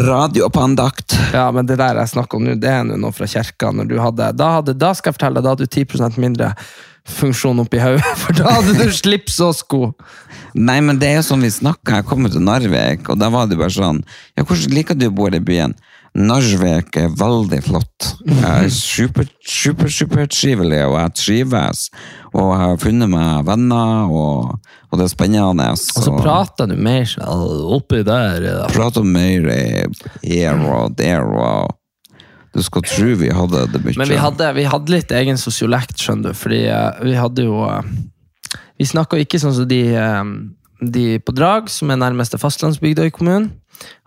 Speaker 1: Radio på andakt.
Speaker 3: Ja, men det der jeg snakker om nå, det er noe fra kirka. Da, da skal jeg fortelle deg, da hadde du 10% mindre funksjon oppi hodet, for da hadde du slips og sko.
Speaker 1: Nei, men det er jo sånn vi snakka. Jeg kom til Narvik, og da var det bare sånn Ja, hvordan liker du å bo i byen? Narvik er veldig flott. Jeg er super, super, super trivelig, og jeg trives. Og jeg har funnet meg venner, og, og det er spennende.
Speaker 3: Og så prater du mer sånn oppi der. ja.
Speaker 1: prater mer her og der og Du skal tro vi hadde det mye.
Speaker 3: Men vi hadde, vi hadde litt egen sosiolekt, skjønner du, fordi eh, vi hadde jo eh, Vi snakka ikke sånn som de, eh, de på Drag, som er nærmeste fastlandsbygda i kommunen.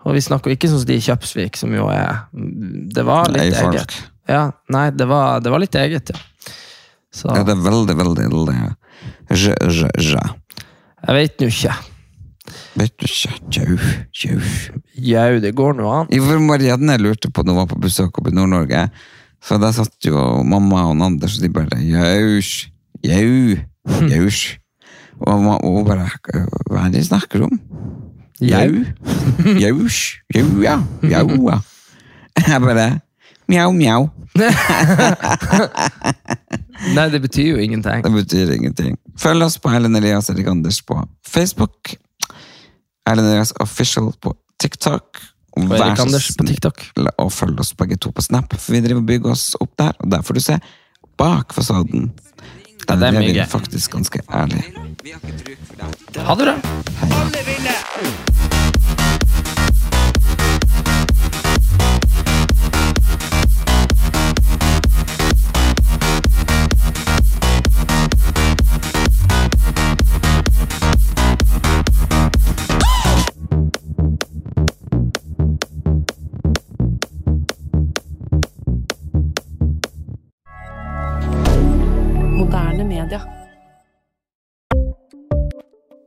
Speaker 3: Og vi snakker ikke sånn som de i Kjøpsvik, som jo er Det var litt
Speaker 1: Nei,
Speaker 3: eget. Ja, nei, det var, det var litt eget, ja. Så
Speaker 1: Ja, det er veldig, veldig, veldig je, je, je.
Speaker 3: jeg vet nå ikke.
Speaker 1: Vet du ikke? Jau, jau.
Speaker 3: Jau, det går nå an.
Speaker 1: I Marianne lurte på når hun var på besøk oppe i Nord-Norge. Så der satt jo mamma og Anders, og de bare Jaus, jau, jaus. Og ma- og hun bare Hva er det de snakker om? Jau. Jaus. Jau, ja. Jau, ja. Jeg bare Mjau, mjau.
Speaker 3: Nei, det betyr jo ingenting.
Speaker 1: Det betyr ingenting. Følg oss på Erlend Elias Erik Anders på Facebook. Erlend Elias Official på TikTok. Og
Speaker 3: Og Erik Anders på TikTok.
Speaker 1: og følg oss begge to på Snap, for vi driver og bygger oss opp der. Og der får du se bak fasaden. Der
Speaker 3: det er
Speaker 1: vi faktisk ganske ærlige.
Speaker 3: Ha det bra.
Speaker 2: Alle